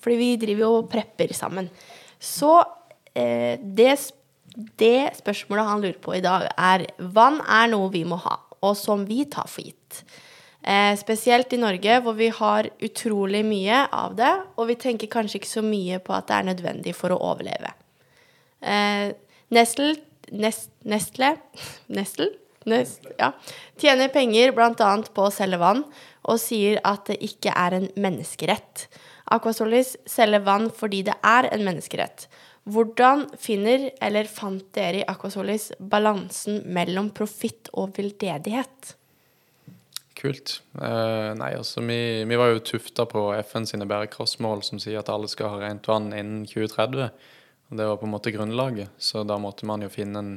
fordi vi driver jo og prepper sammen. Så eh, det, det spørsmålet han lurer på i dag, er vann er noe vi må ha, og som vi tar for gitt. Eh, spesielt i Norge, hvor vi har utrolig mye av det, og vi tenker kanskje ikke så mye på at det er nødvendig for å overleve. Eh, Nestle, Nest, Nestle Nestle? Nest, ja, tjener penger bl.a. på å selge vann, og sier at det ikke er en menneskerett. Aquasolis selger vann fordi det er en menneskerett. Hvordan finner, eller fant dere i Aquasolis, balansen mellom profitt og veldedighet? Kult. Uh, nei, altså vi, vi var jo tufta på FN sine bærekraftsmål som sier at alle skal ha rent vann innen 2030. Og det var på en måte grunnlaget. Så da måtte man jo finne en,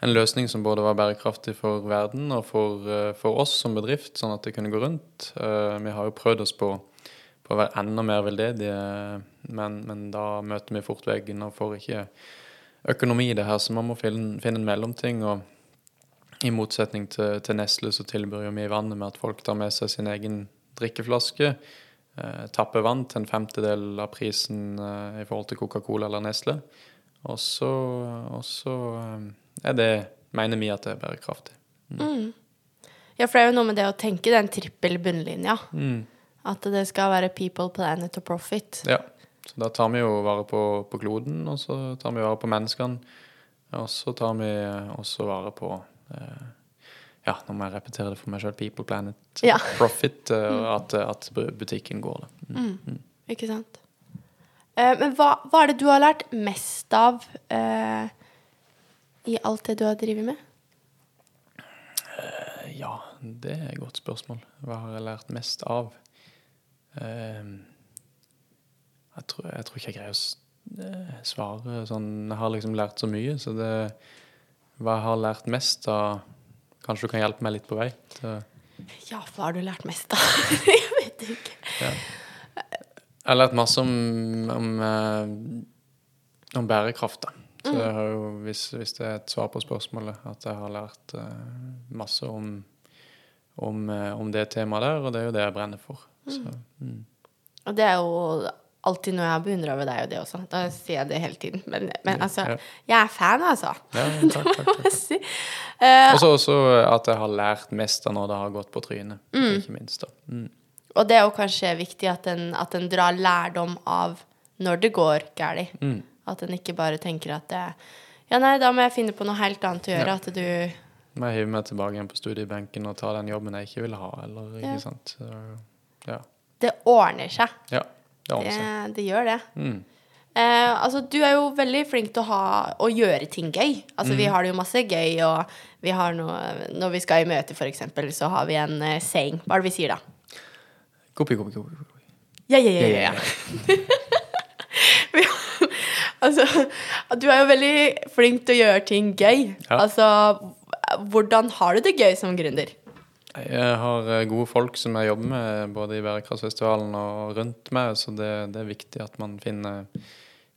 en løsning som både var bærekraftig for verden og for, uh, for, oss som bedrift, sånn at det kunne gå rundt. Uh, vi har jo prøvd oss på, på å være enda mer veldedige, men, men, da møter vi fort veggen og får ikke økonomi i det her, så man må finne, finne en mellomting. og i motsetning til, til Nestle så tilbyr jo vi vannet med at folk tar med seg sin egen drikkeflaske. Eh, tapper vann til en femtedel av prisen eh, i forhold til Coca-Cola eller Nestle. Og så, og så eh, er det mener vi at det er bærekraftig. Mm. Mm. Ja, for det er jo noe med det å tenke den trippel bunnlinja. Mm. At det skal være people, planet og profit. Ja. Så da tar vi jo vare på, på kloden, og så tar vi vare på menneskene. Og så tar vi også vare på Eh, ja, nå må jeg repetere det for meg sjøl. People, planet, ja. profit. Eh, og at, at, butikken går. da. Mm. mm. Ikke sant. Uh, men hva, hva, er det du har lært mest av uh, i alt det du har drevet med? Uh, ja, det er et godt spørsmål. Hva har jeg lært mest av? Jeg tror, jeg, tror, ikke jeg greier å svare sånn Jeg har liksom lært så mye, så det hva jeg har lært mest av Kanskje du kan hjelpe meg litt på vei? ja, hva har du lært mest av? jeg vet ikke. Ja. Jeg har lært masse om, om, eh, om bærekraft. da. Så mm. jo, hvis, hvis, det er et svar på spørsmålet, at jeg har lært uh, masse om, om, uh, om, det temaet der, og det er jo det jeg brenner for. Mm. Så, mm. Og det er jo alltid noe jeg har beundra ved deg, og det også. Da sier jeg det hele tiden. Men, men altså, jeg er fan, altså. Ja, takk, takk, takk. si. uh, også, at jeg har lært mest av når det har gått på trynet, mm. ikke minst. da. Mm. Og det er jo kanskje viktig at en, at en drar lærdom av når det går galt. Mm. At en ikke bare tenker at det, Ja, nei, da må jeg finne på noe helt annet å gjøre. Ja. At du Må jeg hive meg tilbake igjen på studiebenken og ta den jobben jeg ikke vil ha, eller ikke sant. Så, ja. Det ordner seg. Ja. Det, det, det gjør det. Mm. Eh, altså, du er jo veldig flink til å, ha, å gjøre ting gøy. Altså, mm. Vi har det jo masse gøy, og vi har noe, når vi skal i møte, f.eks., så har vi en uh, saying. Hva er det vi sier da? Kopi, kopi, kopi. kopi. Ja, ja, ja. ja, ja. altså, du er jo veldig flink til å gjøre ting gøy. Ja. Altså, hvordan har du det gøy som gründer? Jeg har eh, gode folk som jeg jobber med både i Bærekraftfestivalen og rundt meg, så det, det er viktig at man finner,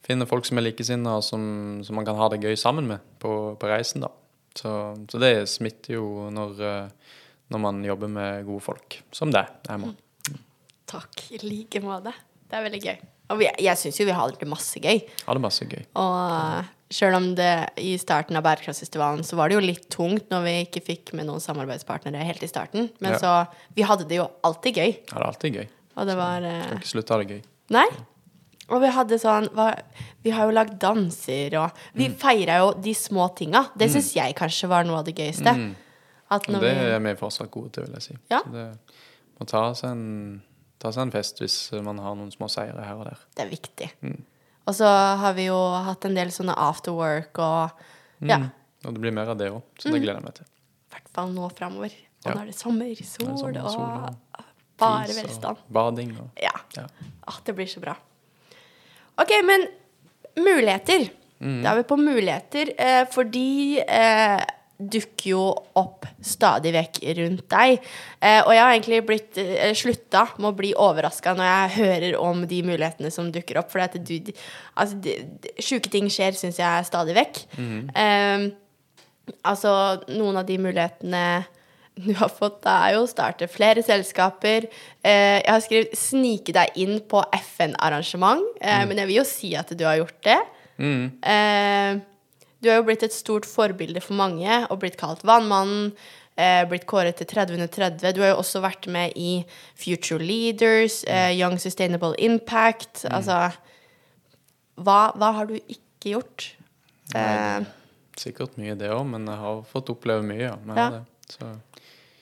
finner folk som er likesinnede, og som, som, man kan ha det gøy sammen med på, på reisen. da. Så, så, det smitter jo når, eh, når, man jobber med gode folk, som deg, er. må. Takk. I like måte. Det er veldig gøy. Og jeg, jeg syns jo vi har det masse gøy. Har det masse gøy. Og Sjøl om det i starten av bærekraftfestivalen så var det jo litt tungt når vi ikke fikk med noen samarbeidspartnere helt i starten. Men ja. så Vi hadde det jo alltid gøy. Ja, det er alltid gøy. Og det var eh... Skal ikke slutte å ha det gøy. Nei. Og vi hadde sånn var, Vi har jo lagd danser, og Vi mm. feira jo de små tinga. Det mm. jeg kanskje var noe av det gøyeste. Mm. det er vi fortsatt gode til, vil jeg si. Ja. Så det må ta seg, en, ta seg en fest hvis man har noen små seire her og der. Det er viktig. Mm. Og så har vi jo hatt en del sånne afterwork og ja. Mm. Og det blir mer av det òg, så det mm. gleder jeg meg til. I hvert fall nå framover. Og ja. nå er det sommer, sol, det sommer, sol og, og bare velstand. Og bading og Ja. ja. Ah, det blir så bra. OK, men muligheter. Mm. Da er vi på muligheter, eh, fordi eh, dukker jo opp stadig vekk rundt deg. Eh, og jeg har egentlig blitt eh, slutta med å bli overraska når jeg hører om de mulighetene som dukker opp. For du Altså, sjuke ting skjer, syns jeg, stadig vekk. Mm. Eh, altså, noen av de mulighetene du har fått, da er jo å starte flere selskaper. Eh, jeg har skrevet 'snike deg inn på FN-arrangement', eh, mm. men jeg vil jo si at du har gjort det. Mm. Du har jo blitt et stort forbilde for mange og blitt kalt Vannmannen. Eh, blitt kåret til 30 under 30. Du har jo også vært med i Future Leaders, eh, Young Sustainable Impact. Mm. Altså hva, hva, har du ikke gjort? Eh, sikkert mye, det òg, men jeg har fått oppleve mye. Ja, ja. Det,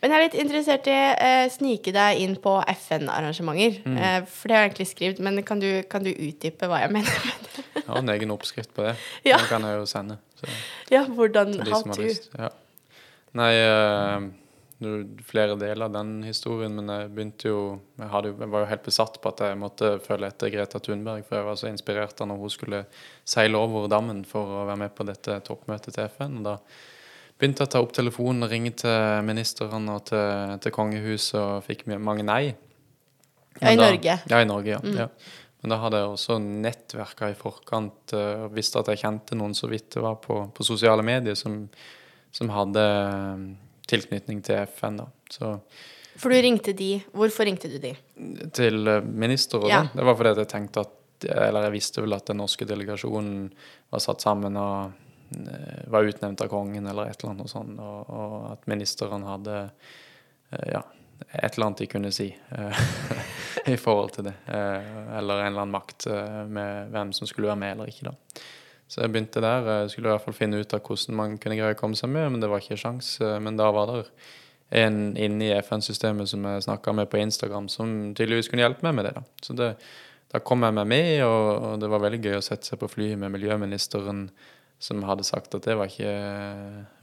men jeg er litt interessert i å eh, snike deg inn på FN-arrangementer. Mm. Eh, for det har jeg egentlig skrevet, men kan du, kan du utdype hva jeg mener med det? Har en egen oppskrift på det. Ja. Den kan jeg jo sende. Så, Ja, hvordan How to? Ja. Nei, uh, er flere deler av den historien, men jeg begynte jo jeg, hadde, jeg var jo helt besatt på at jeg måtte følge etter Greta Thunberg, for jeg var så inspirert av når hun skulle seile over dammen for å være med på dette toppmøtet til FN. og da begynte jeg å ta opp telefonen og ringe til ministrene og til, til kongehuset, og fikk mange nei. Ja, i da- Norge. Ja, i Norge, ja. Mm. ja. Men da hadde jeg også nettverka i forkant eh, og visste at jeg kjente noen så vidt det var på, på sosiale medier som, som hadde eh, tilknytning til FN. da. Så For du ringte de. Hvorfor ringte du de? til eh, minister og Ja. sånn. Det var fordi jeg tenkte at Eller jeg visste vel at den norske delegasjonen var satt sammen og eh, var utnevnt av kongen eller et eller annet sånt, og, og at ministeren hadde ja, et eller annet de kunne si eh, i forhold til det. Eh, eller en eller annen makt eh, med hvem som skulle være med eller ikke, da. Så jeg begynte der. Jeg skulle i hvert fall finne ut av hvordan man kunne greie å komme seg med, men det var ikke sjans. Men da var det en inne i FN-systemet som jeg snakka med på Instagram, som tydeligvis kunne hjelpe meg med det. Da Så det, da kom jeg meg med, og, og det var veldig gøy å sette seg på flyet med miljøministeren som hadde sagt at det var ikke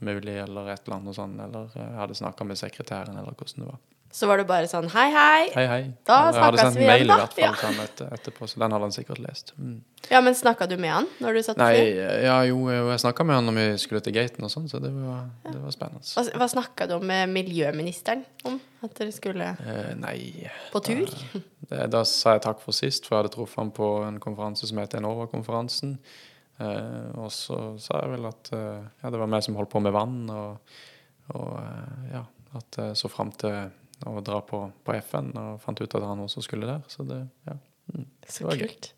mulig, eller et eller annet sånt, eller jeg hadde snakka med sekretæren, eller hvordan det var. Så var det bare sånn hei, hei. Hei, hei. Da Eller jeg hadde snakkes sendt vi igjen, mail i da. hvert fall Ja. til han etter, etterpå, så den hadde han sikkert lest. Mm. Ja, men snakka du med han når du satt på Nei, ja jo, jeg snakka med han når vi skulle til gaten og sånn, så det var, det var spennende. Hva, hva snakka du om med miljøministeren om? At dere skulle Eh, nei på tur? det, Da sa jeg takk for sist, for jeg hadde truffet han på en konferanse som heter Enova-konferansen. Eh, og så sa jeg vel at eh, ja, det var meg som holdt på med vann, og, og eh, ja, at jeg så fram til å dra på, på FN, og fant ut at han også skulle der. Så det, ja. Mm, det var var gøy. kult.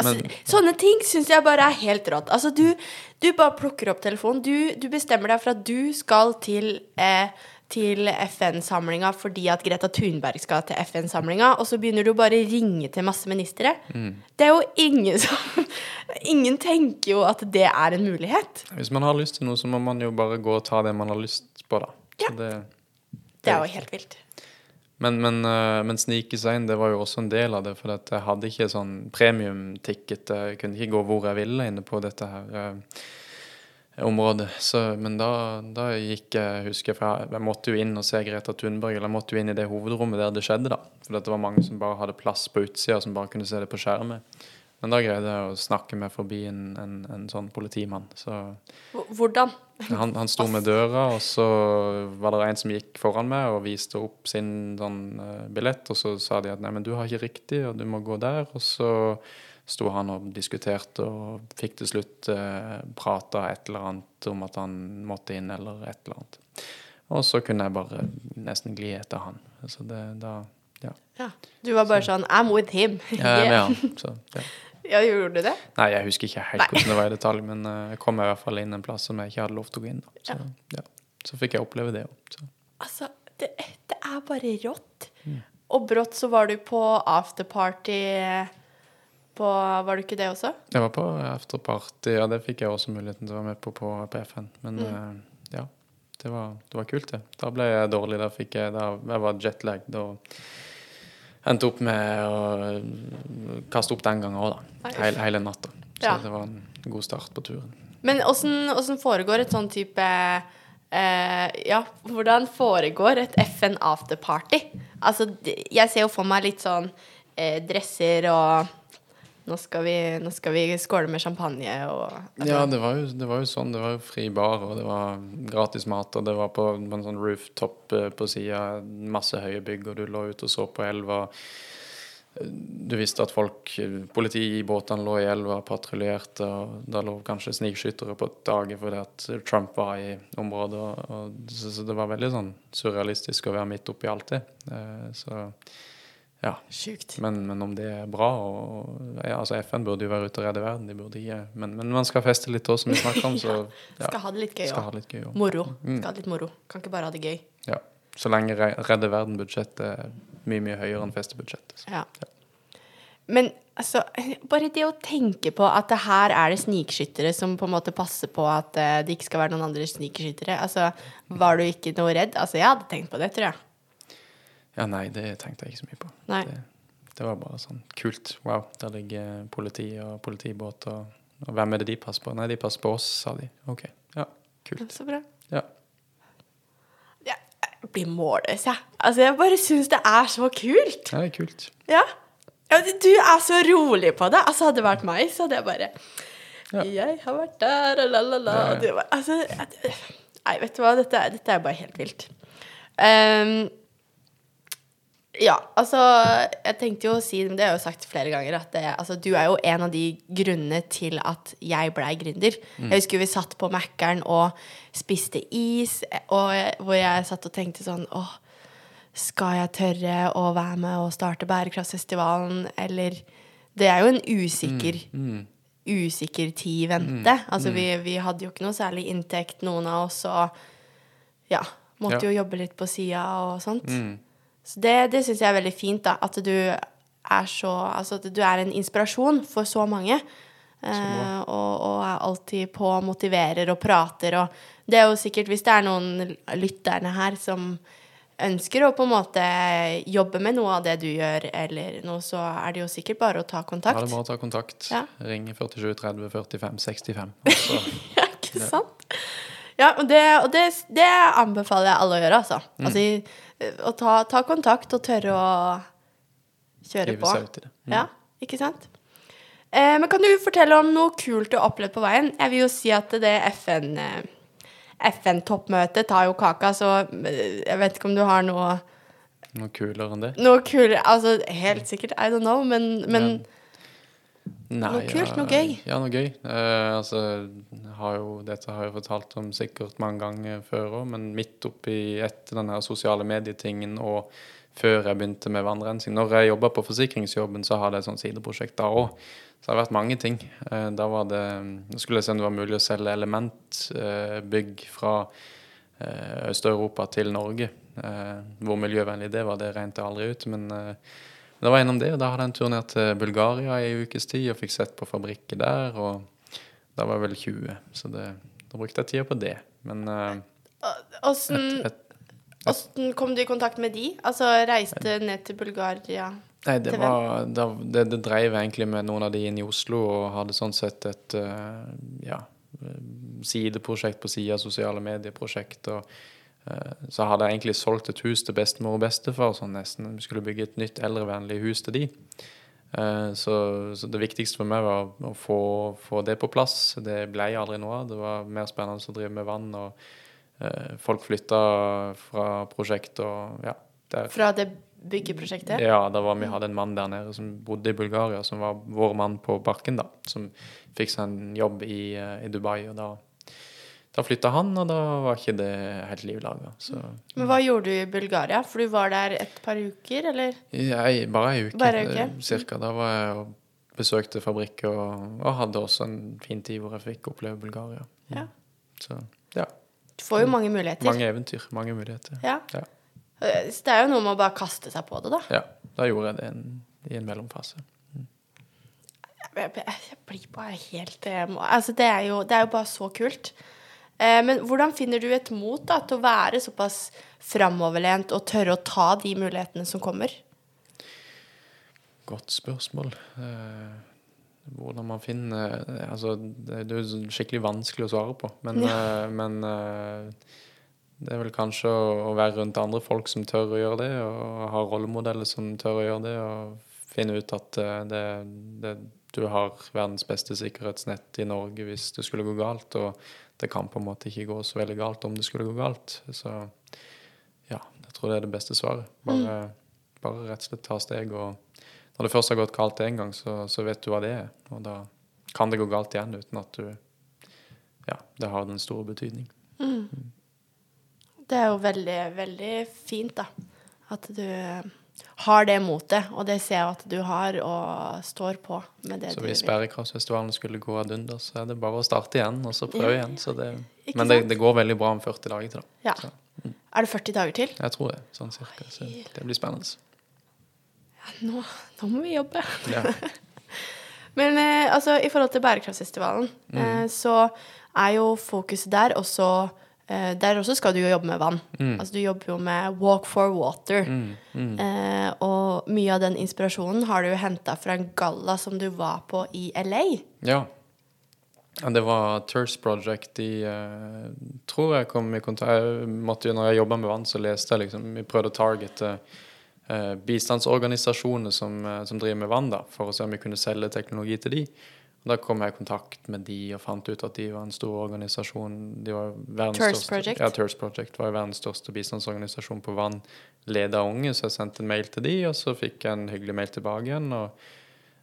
Altså, Men- sånne ting syns jeg bare er helt rått. Altså, du, du bare plukker opp telefonen. Du, du bestemmer deg for at du skal til, eh, til FN-samlinga fordi at Greta Thunberg skal til FN-samlinga, og så begynner du bare å ringe til masse ministre. Mm. Det er jo ingen som Ingen tenker jo at det er en mulighet. Hvis man har lyst til noe, så må man jo bare gå og ta det man har lyst på, da. Så Ja. det, Det er jo helt vilt. Men, men, eh, men snike seg inn, det var jo også en del av det. For at jeg hadde ikke sånn premium-ticket. Jeg kunne ikke gå hvor jeg ville inne på dette her eh, området. Så, men da, da gikk jeg, husker jeg, for jeg, jeg måtte jo inn og se Greta Thunberg. Eller jeg måtte jo inn i det hovedrommet der det skjedde, da. For det var mange som bare hadde plass på utsida, som bare kunne se det på skjermet. Men da greide jeg å snakke meg forbi en, en, en sånn politimann. Så Hvordan? han, han sto med døra, og så var det en som gikk foran meg og viste opp sin sånn, eh, billett, og så sa de at nei, men du har ikke riktig, og du må gå der. Og så sto han og diskuterte og fikk til slutt eh, prata et eller annet om at han måtte inn, eller et eller annet. Og så kunne jeg bare nesten gli etter han. Så det da Ja. Ja. Du var bare sånn I'm with him. Jeg er med han. Så, ja. Ja, gjorde du det? Nei, jeg husker ikke helt Nei. hvordan det var i detalj, men eh, jeg kom i hvert fall inn en plass som jeg ikke hadde lov til å gå inn. Så, ja. så fikk jeg oppleve det òg. Altså, det, det er bare rått. Mm. Og brått så var du på afterparty på Var du ikke det også? Jeg var på afterparty, ja, det fikk jeg også muligheten til å være med på på, på FN. Men Mm. eh, ja, det var, det var kult, det. Da ble jeg dårlig. Da fikk jeg, da, jeg var jetlagd og endte opp med å kaste opp den gangen òg, da. Hele, hele natta. Så Ja. det var en god start på turen. Men åssen foregår et sånn type eh, Ja, hvordan foregår et FN afterparty? Altså, jeg ser jo for meg litt sånn eh, dresser og nå skal, vi, nå skal vi skåle med champagne og altså, Ja, det var, jo, det var jo sånn. Det var jo fri bar, og det var gratis mat, og det var på, på en sånn rooftop eh, på sida, masse høye bygg, og du lå ute og så på elva. Du visste at folk, politi i båtene lå i elva patruljerte, og da lå kanskje snikskyttere på taket fordi at Trump var i området. Og, og, så, så det var veldig sånn surrealistisk å være midt oppi alt det. Eh, så ja. Sjukt. Men, men om det er bra og, ja, altså FN burde jo være ute og redde verden, de burde ikke Men, men man skal feste litt òg, som vi snakker om, så ja, Skal ha det litt gøy òg. Moro. Mm. Skal ha litt moro. Kan ikke bare ha det gøy. Ja. Så lenge redde verden-budsjettet er mye, mye høyere enn festebudsjettet. så. Ja. Men altså, bare det å tenke på at det her er det snikskyttere som på en måte passer på at eh, det ikke skal være noen andre snikskyttere. Altså, var du ikke noe redd? Altså, jeg hadde tenkt på det, tror jeg. Ja, nei, det tenkte jeg ikke så mye på. Det, det var bare sånn kult. Wow, der ligger politi og politibåt, og, og hvem er det de passer på? Nei, de passer på oss, sa de. OK. Ja, kult. Så bra. Ja. Ja, jeg blir målløs, jeg. Altså, jeg bare syns det er så kult. Ja, det er kult. Ja. ja. Du er så rolig på det. Altså, hadde det vært meg, så hadde jeg bare. Jeg har vært der, og la, la, la. Ja, ja. og det var- Altså, jeg- nei, vet du hva, dette, dette er bare helt vilt. Ehm, ja, altså Jeg tenkte jo å si, men det har jeg jo sagt flere ganger, at det, altså, du er jo en av de grunnene til at jeg blei gründer. Jeg husker vi satt på Mækkern og spiste is, og hvor jeg satt og tenkte sånn åh, skal jeg tørre å være med og starte Bærekraftsfestivalen, eller Det er jo en usikker Mm. usikker tid i vente. Altså, vi, vi hadde jo ikke noe særlig inntekt, noen av oss, og ja, måtte Ja. jo jobbe litt på sida og sånt. Mm. Så det, det syns jeg er veldig fint, da. At du er så Altså at du er en inspirasjon for så mange. Eh, og, og er alltid på, motiverer og prater og Det er jo sikkert, hvis det er noen lytterne her som ønsker å på en måte jobbe med noe av det du gjør, eller noe, så er det jo sikkert bare å ta kontakt. Ja, det er bare å ta kontakt. Ja. Ring 47 30 45 65. Og Ja, ikke sant? Ja, og det, og det, det anbefaler jeg alle å gjøre, altså. Mm. Altså å ta, ta kontakt og tørre å kjøre på. seg ut i det. Mm. Ja, ikke sant? Eh, men kan du fortelle om noe kult du har opplevd på veien? Jeg vil jo si at det FN, eh, FN-toppmøtet tar jo kaka, så eh, jeg vet ikke om du har noe, Noe kulere enn det? noe kulere Altså helt sikkert, I don't know, men, men Nei, Noe kult, noe gøy. Ja, noe gøy. Eh, altså, har jo, dette har jeg fortalt om sikkert mange ganger før òg, men midt oppi etter den sosiale medietingen og før jeg begynte med vannrensing Når jeg jobba på forsikringsjobben, så hadde jeg et sånt sideprosjekt da òg. Så det har vært mange ting. Eh, da var det skulle jeg se om det var mulig å selge elementbygg fra eh, Øst-Europa til Norge. Eh, hvor miljøvennlig det var, det regnet jeg aldri ut. Men det var gjennom det, og da hadde jeg en tur ned til Bulgaria i en ukes tid og fikk sett på fabrikker der. Og da var jeg vel 20, så det, da brukte jeg tida på det. Men eh, åssen åssen kom du i kontakt med de? Altså reiste ned til Bulgaria? Nei, det, var, det, det dreiv egentlig med noen av de inne i Oslo, og hadde sånn sett et eh, ja, eh, sideprosjekt på sida sosiale medieprosjekt. og så hadde jeg egentlig solgt et hus til bestemor og bestefar, sånn nesten. Vi skulle bygge et nytt eldrevennlig hus til de. Eh, Så, så det viktigste for meg var å få, få det på plass. Det ble jeg aldri noe av. Det var mer spennende å drive med vann. og eh, Folk flytta fra prosjekt og ja. Der, Fra det byggeprosjektet? ja, var vi hadde en mann der nede som bodde i Bulgaria, som var vår mann på bakken, da. Som fikk seg en jobb i, eh, i Dubai, og da, da flytta han, og da var ikke det helt liv laga. Så Men hva gjorde du i Bulgaria? For du var der et par uker, eller? jeg, bare ei uke, Bare uke? eh, cirka. Da var jeg og besøkte fabrikker, og, og hadde også en fin tid hvor jeg fikk oppleve Bulgaria. Ja. Så ja. Du får jo mange muligheter. Mange eventyr, mange muligheter. Ja. Ja. Eh, Så det er jo noe med å bare kaste seg på det, da. Ja, da gjorde jeg det en, i en mellomfase. Jeg, jeg, jeg blir bare helt eh, Altså, det er jo, det er jo bare så kult. Eh, men hvordan finner du et mot da, til å være såpass framoverlent og tørre å ta de mulighetene som kommer? Godt spørsmål. Eh, hvordan man finner Altså, det er jo skikkelig vanskelig å svare på. Men, ja. men eh, det er vel kanskje å, være rundt andre folk som tør å gjøre det, og ha rollemodeller som tør å gjøre det, og finne ut at eh, det, det, du har verdens beste sikkerhetsnett i Norge hvis det skulle gå galt, og det kan på en måte ikke gå så veldig galt om det skulle gå galt. Så ja, jeg tror det er det beste svaret. Bare, bare rett og slett ta steg og når det først har gått galt én gang, så, så vet du hva det er. Og da kan det gå galt igjen uten at du Ja, det har den store betydning. Det er jo veldig, veldig fint, da. At du har det motet, og det ser jeg at du har, og står på med det Så du hvis vil. Bærekraftsfestivalen skulle gå ad under, så er det bare å starte igjen og så prøve Ja. igjen. Så det, men det, det går veldig bra om 40 dager til, da. Ja. Så Er det 40 dager til? jeg tror det. Sånn cirka. Så det blir spennende. Nå, nå må vi jobbe. Ja. Men eh, altså, i forhold til Bærekraftsfestivalen, Mm. eh, så er jo fokuset der også eh, Der også skal du jo jobbe med vann. Altså du jobber jo med Walk for water. Eh, og mye av den inspirasjonen har du jo henta fra en galla som du var på i LA. Ja. Det var Thirst Project i uh, Tror jeg kom i kontakt jeg måtte, jo- Når jeg jobba med vann, så leste jeg liksom Vi prøvde å targete bistandsorganisasjoner som, som driver med vann, da, for å se om vi kunne selge teknologi til de. Da kom jeg i kontakt med de og fant ut at de var en stor organisasjon. De var største, Project? Ja, Thirst Project var verdens største bistandsorganisasjon på vann, ledet av unge, så jeg sendte en mail til de, og så fikk jeg en hyggelig mail tilbake igjen. og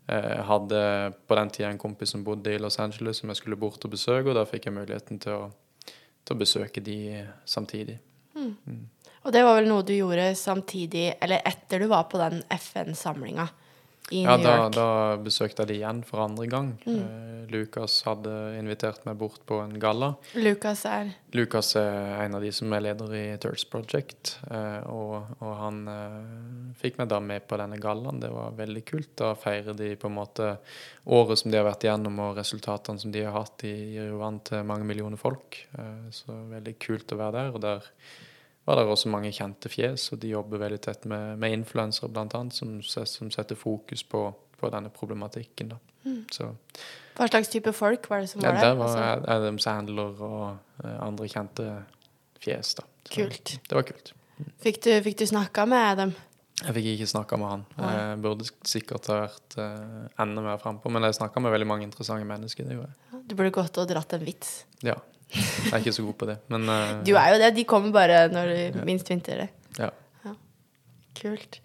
jeg hadde på den tida en kompis som bodde i Los Angeles som jeg skulle bort og besøke, og da fikk jeg muligheten til å, til å besøke de samtidig. Og det var vel noe du gjorde samtidig, eller etter du var på den FN-samlinga i Ja, New da, York. da besøkte jeg de igjen for andre gang. Eh, Lukas hadde invitert meg bort på en galla. Lucas er Lukas er en av de som er leder i Thirds Project, Uh, og, og han uh, fikk meg da med på denne gallaen. Det var veldig kult. Da feirer de på en måte året som de har vært igjennom, og resultatene som de har hatt. De gir jo vann til mange millioner folk, så veldig kult å være der. Og der var det også mange kjente fjes, og de jobber veldig tett med, med influensere, annet, som, som setter fokus på, på denne problematikken. Så Hva slags type folk var det som ja, var der der? var Altså, Adam Sandler og eh, andre kjente fjes, da. Så Kult. Det var kult. fikk, du, fikk du snakka med dem? Jeg fikk ikke snakka med han. Jeg burde sikkert ha vært eh, enda mer frampå, men jeg snakka med veldig mange interessante mennesker. Det gjorde jeg. Du burde gått og dratt en vits. Ja. Jeg er ikke så god på det, men uh, Du er jo det. De kommer bare når du minst venter det. ja. Kult.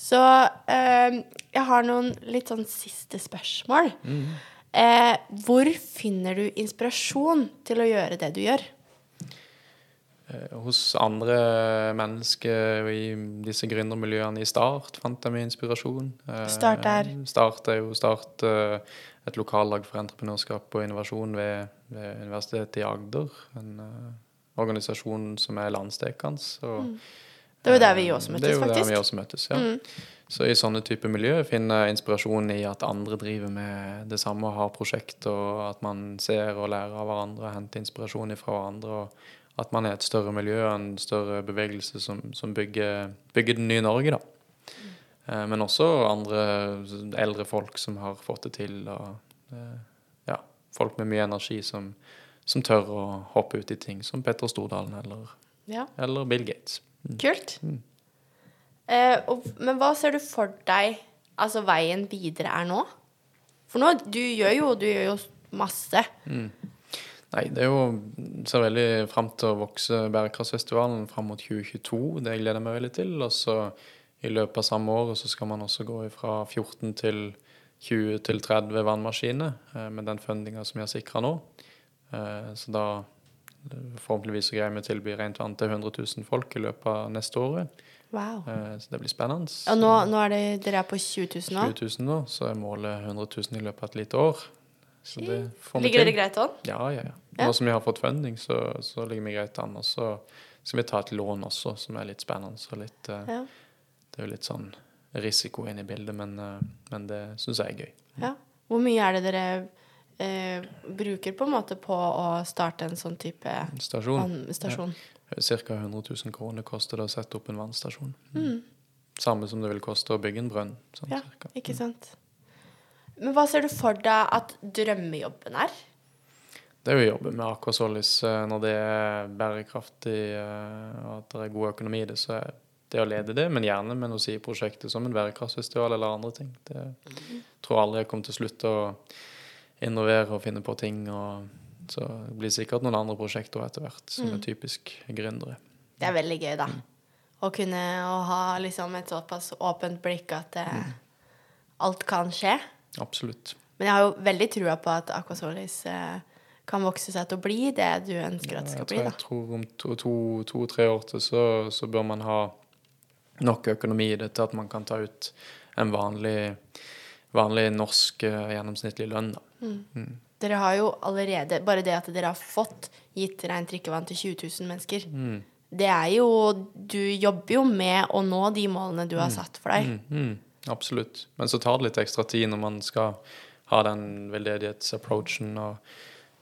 Så uh, jeg har noen litt sånn siste spørsmål. Eh, hvor finner du inspirasjon til å gjøre det du gjør? Eh, Hos andre mennesker i disse gründermiljøene i Start fant jeg mye inspirasjon. Eh, Start er? Start er jo Start eh, et lokallag for entreprenørskap og innovasjon ved, ved Universitetet i Agder. En uh, organisasjon som er landsdekkende. Mm. Det var jo der vi også møttes, faktisk. Det er jo der faktisk. Mm. vi også møttes, ja. Så i sånne type miljø finner jeg inspirasjon i at andre driver med det samme og har prosjekt, og at man ser og lærer av hverandre og henter inspirasjon fra hverandre. og At man er et større miljø en større bevegelse som, som bygger, bygger den nye Norge, da. Eh, Men også andre eldre folk som har fått det til. og eh, ja, Folk med mye energi som, som tør å hoppe ut i ting, som Petter Stordalen eller, Ja, eller Bill Gates. kult. Mm. Eh, og, men hva ser du for deg altså veien videre er nå? For nå, du gjør jo, du gjør jo masse. Nei, det er jo ser veldig fram til å vokse Bærekraftsfestivalen fram mot 2022. Det gleder jeg meg veldig til. Og så i løpet av samme året så skal man også gå fra 14 til 20 til 30 vannmaskiner eh, med den fundinga som vi har sikra nå. Eh, så da forhåpentligvis så greier vi å tilby rent vann til 100 000 folk i løpet av neste året. Wow. Eh, så det blir spennende. Og nå, nå er det, dere er på 20 000 nå? 20 000 nå, så er målet 100 000 i løpet av et lite år. Så det får vi Ligger dere greit an? Ja, ja, ja. Ja. Nå som vi har fått funding, så, så ligger vi greit an. Og så skal vi ta et lån også, som er litt spennende. Så litt, eh, Ja. Det er jo litt sånn risiko inne i bildet, men, eh, men det syns jeg er gøy. ja. Hvor mye er det dere eh, bruker på en måte på å starte en sånn type Stasjon. vannstasjon? Ca. 100 000 kroner koster det å sette opp en vannstasjon. Mm. Samme som det vil koste å bygge en brønn. Sånn, Ja, cirka. ikke sant. Men hva ser du for deg at drømmejobben er? Det er jo å jobbe med Aquasolis Solis når det er bærekraftig eh, og at det er god økonomi i det, så er det å lede det, men gjerne med noe prosjektet som en bærekraftfestival eller andre ting. Det tror aldri jeg kommer til å slutte å innovere og finne på ting. og Så det blir sikkert noen andre prosjekter etter hvert som er typisk gründere. Det er veldig gøy, da. Å kunne å ha liksom et såpass åpent blikk at eh, alt kan skje. Absolutt. Men jeg har jo veldig trua på at Aquasolis eh, kan vokse seg til å bli det du ønsker at det Jeg skal bli. jeg da. tror om to-tre to, to, år til så, så bør man ha nok økonomi i det til at man kan ta ut en vanlig, vanlig norsk eh, gjennomsnittlig lønn. Da. Dere har jo allerede Bare det at dere har fått gitt rent drikkevann til 20 000 mennesker, Mm. det er jo Du jobber jo med å nå de målene du har satt for deg. Mm, mm, absolutt. Men så tar det litt ekstra tid når man skal ha den veldedighetsapproachen og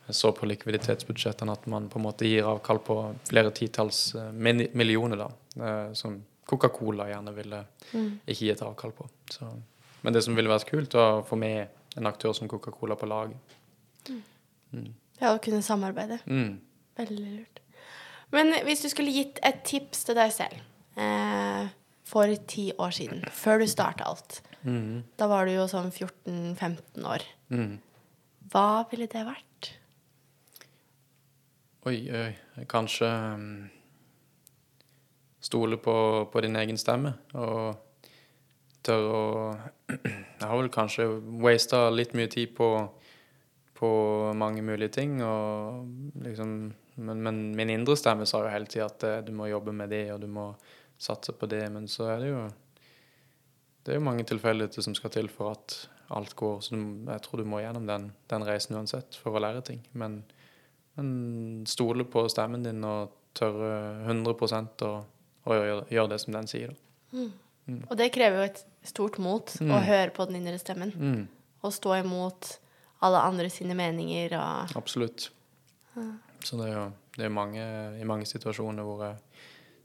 så på likviditetsbudsjettene at man på en måte gir avkall på flere titalls eh, millioner, da. eh, Som Coca-Cola gjerne ville ikke gitt avkall på. Så, men det som ville vært kult, var å få med en aktør som Coca-Cola på laget. Ja, å kunne samarbeide. Mm. Veldig lurt. Men hvis du skulle gitt et tips til deg selv eh, for ti år siden, før du starta alt Mm. Da var du jo sånn 14-15 år. Mm. Hva ville det vært? Oi, oi. Kanskje mm, stole på, på din egen stemme og tørre å Jeg har vel kanskje wasta litt mye tid på, på mange mulige ting, og liksom men, men min indre stemme sa jo hele tida at eh, du må jobbe med det, og du må satse på det. Men så er det jo Det er jo mange tilfeldigheter som skal til for at alt går. Så jeg tror du må gjennom den, den reisen uansett for å lære ting. Men men stole på stemmen din og tørre 100 å, å gjøre, gjøre det som den sier. Da. Og det krever jo et stort mot å høre på den indre stemmen. Mm, Og stå imot alle andre sine meninger og absolutt. Så det er jo det er mange, i mange situasjoner hvor jeg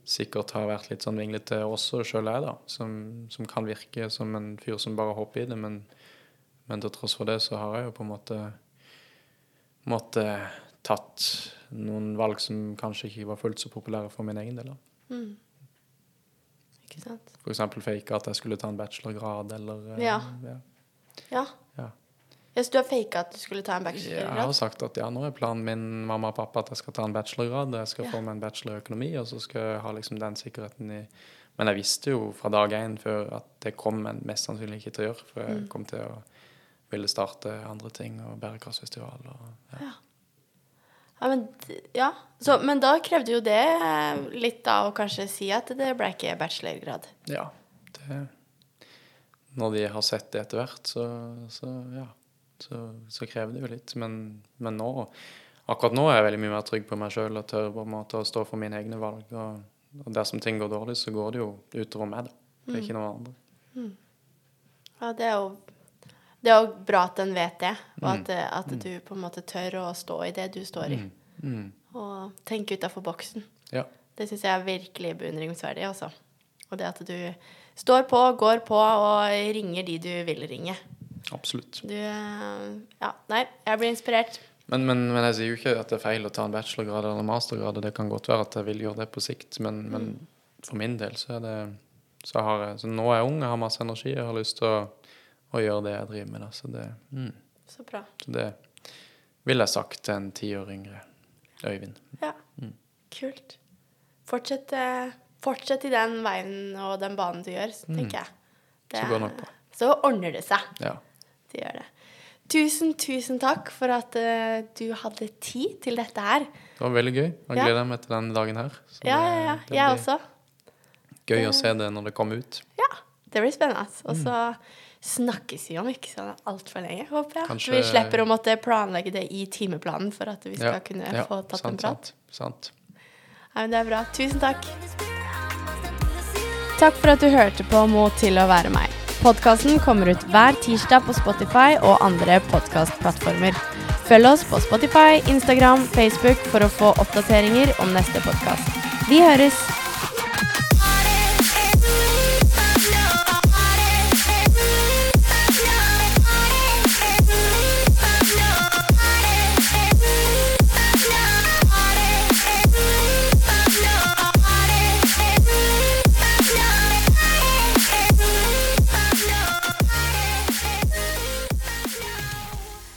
sikkert har vært litt sånn vinglete også sjøl jeg, da. Som, som kan virke som en fyr som bare hopper i det, men, men til tross for det så har jeg jo på en måte måtte tatt noen valg som kanskje ikke var fullt så populære for min egen del. da. Ikke sant? For eksempel fake at jeg skulle ta en bachelorgrad, eller eh, Ja. ja. Ja. Ja. Ja, Så du har faka at du skulle ta en bachelorgrad? Jeg har sagt at ja, nå er planen min mamma og pappa at jeg skal ta en bachelorgrad. Jeg skal Ja. få meg en bachelor i økonomi, og så skal jeg ha liksom den sikkerheten i Men jeg visste jo fra dag én før at det kom en mest sannsynlig ikke til å gjøre. For Mm. jeg kom til å ville starte andre ting, og bærekraftfestival og ja. Ja, men, ja. Så, men da krevde jo det eh, litt av å kanskje si at det ble ikke bachelorgrad. ja det, når de har sett det etter hvert, så, så ja. Så, så krever det jo litt. Men, men nå Akkurat nå er jeg veldig mye mer trygg på meg sjøl og tør på en måte å stå for mine egne valg. Og, og dersom ting går dårlig, så går det jo utover meg, da. Det er ikke noen andre. Ja, det er jo det er jo bra at en vet det, og Mm. at, det- at du på en måte tør å stå i det du står i. Mm. Og tenke utafor boksen. Ja. Det syns jeg er virkelig beundringsverdig, altså. Og det at du står på, går på og ringer de du vil ringe. Absolutt. Du Ja, nei, jeg blir inspirert. Men, men, men jeg sier jo ikke at det er feil å ta en bachelorgrad eller en mastergrad. Det kan godt være at jeg vil gjøre det på sikt, men, men for min del så er det så har jeg, så Nå er jeg ung, jeg har masse energi, jeg har lyst til å, å gjøre det jeg driver med. Da. Så, det, mm, Så bra. så det ville jeg sagt til en ti år yngre Øyvind. Ja, kult. Fortsett, eh, fortsett i den veien og den banen du gjør, så tenker jeg. Det, Så går det nok bra. Så ordner det seg. Ja. Det gjør det. Tusen, tusen takk for at uh, du hadde tid til dette her. Det var veldig gøy. Jeg Ja. gleder meg til den dagen her. Så Ja, ja, ja. det, det Jeg også. gøy å se det når det kommer ut. Ja, det blir spennende. Mm. Og så snakkes vi om ikke sånn altfor lenge, håper jeg. Kanskje- vi slipper å måtte planlegge det i timeplanen for at vi skal Ja, kunne ja, få tatt en sant, prat. Sant, sant. Men det er bra. Tusen takk. Takk for at du hørte på Må til å være meg. Podkasten kommer ut hver tirsdag på Spotify og andre podkastplattformer. Følg oss på Spotify, Instagram, Facebook for å få oppdateringer om neste podkast. Vi høres!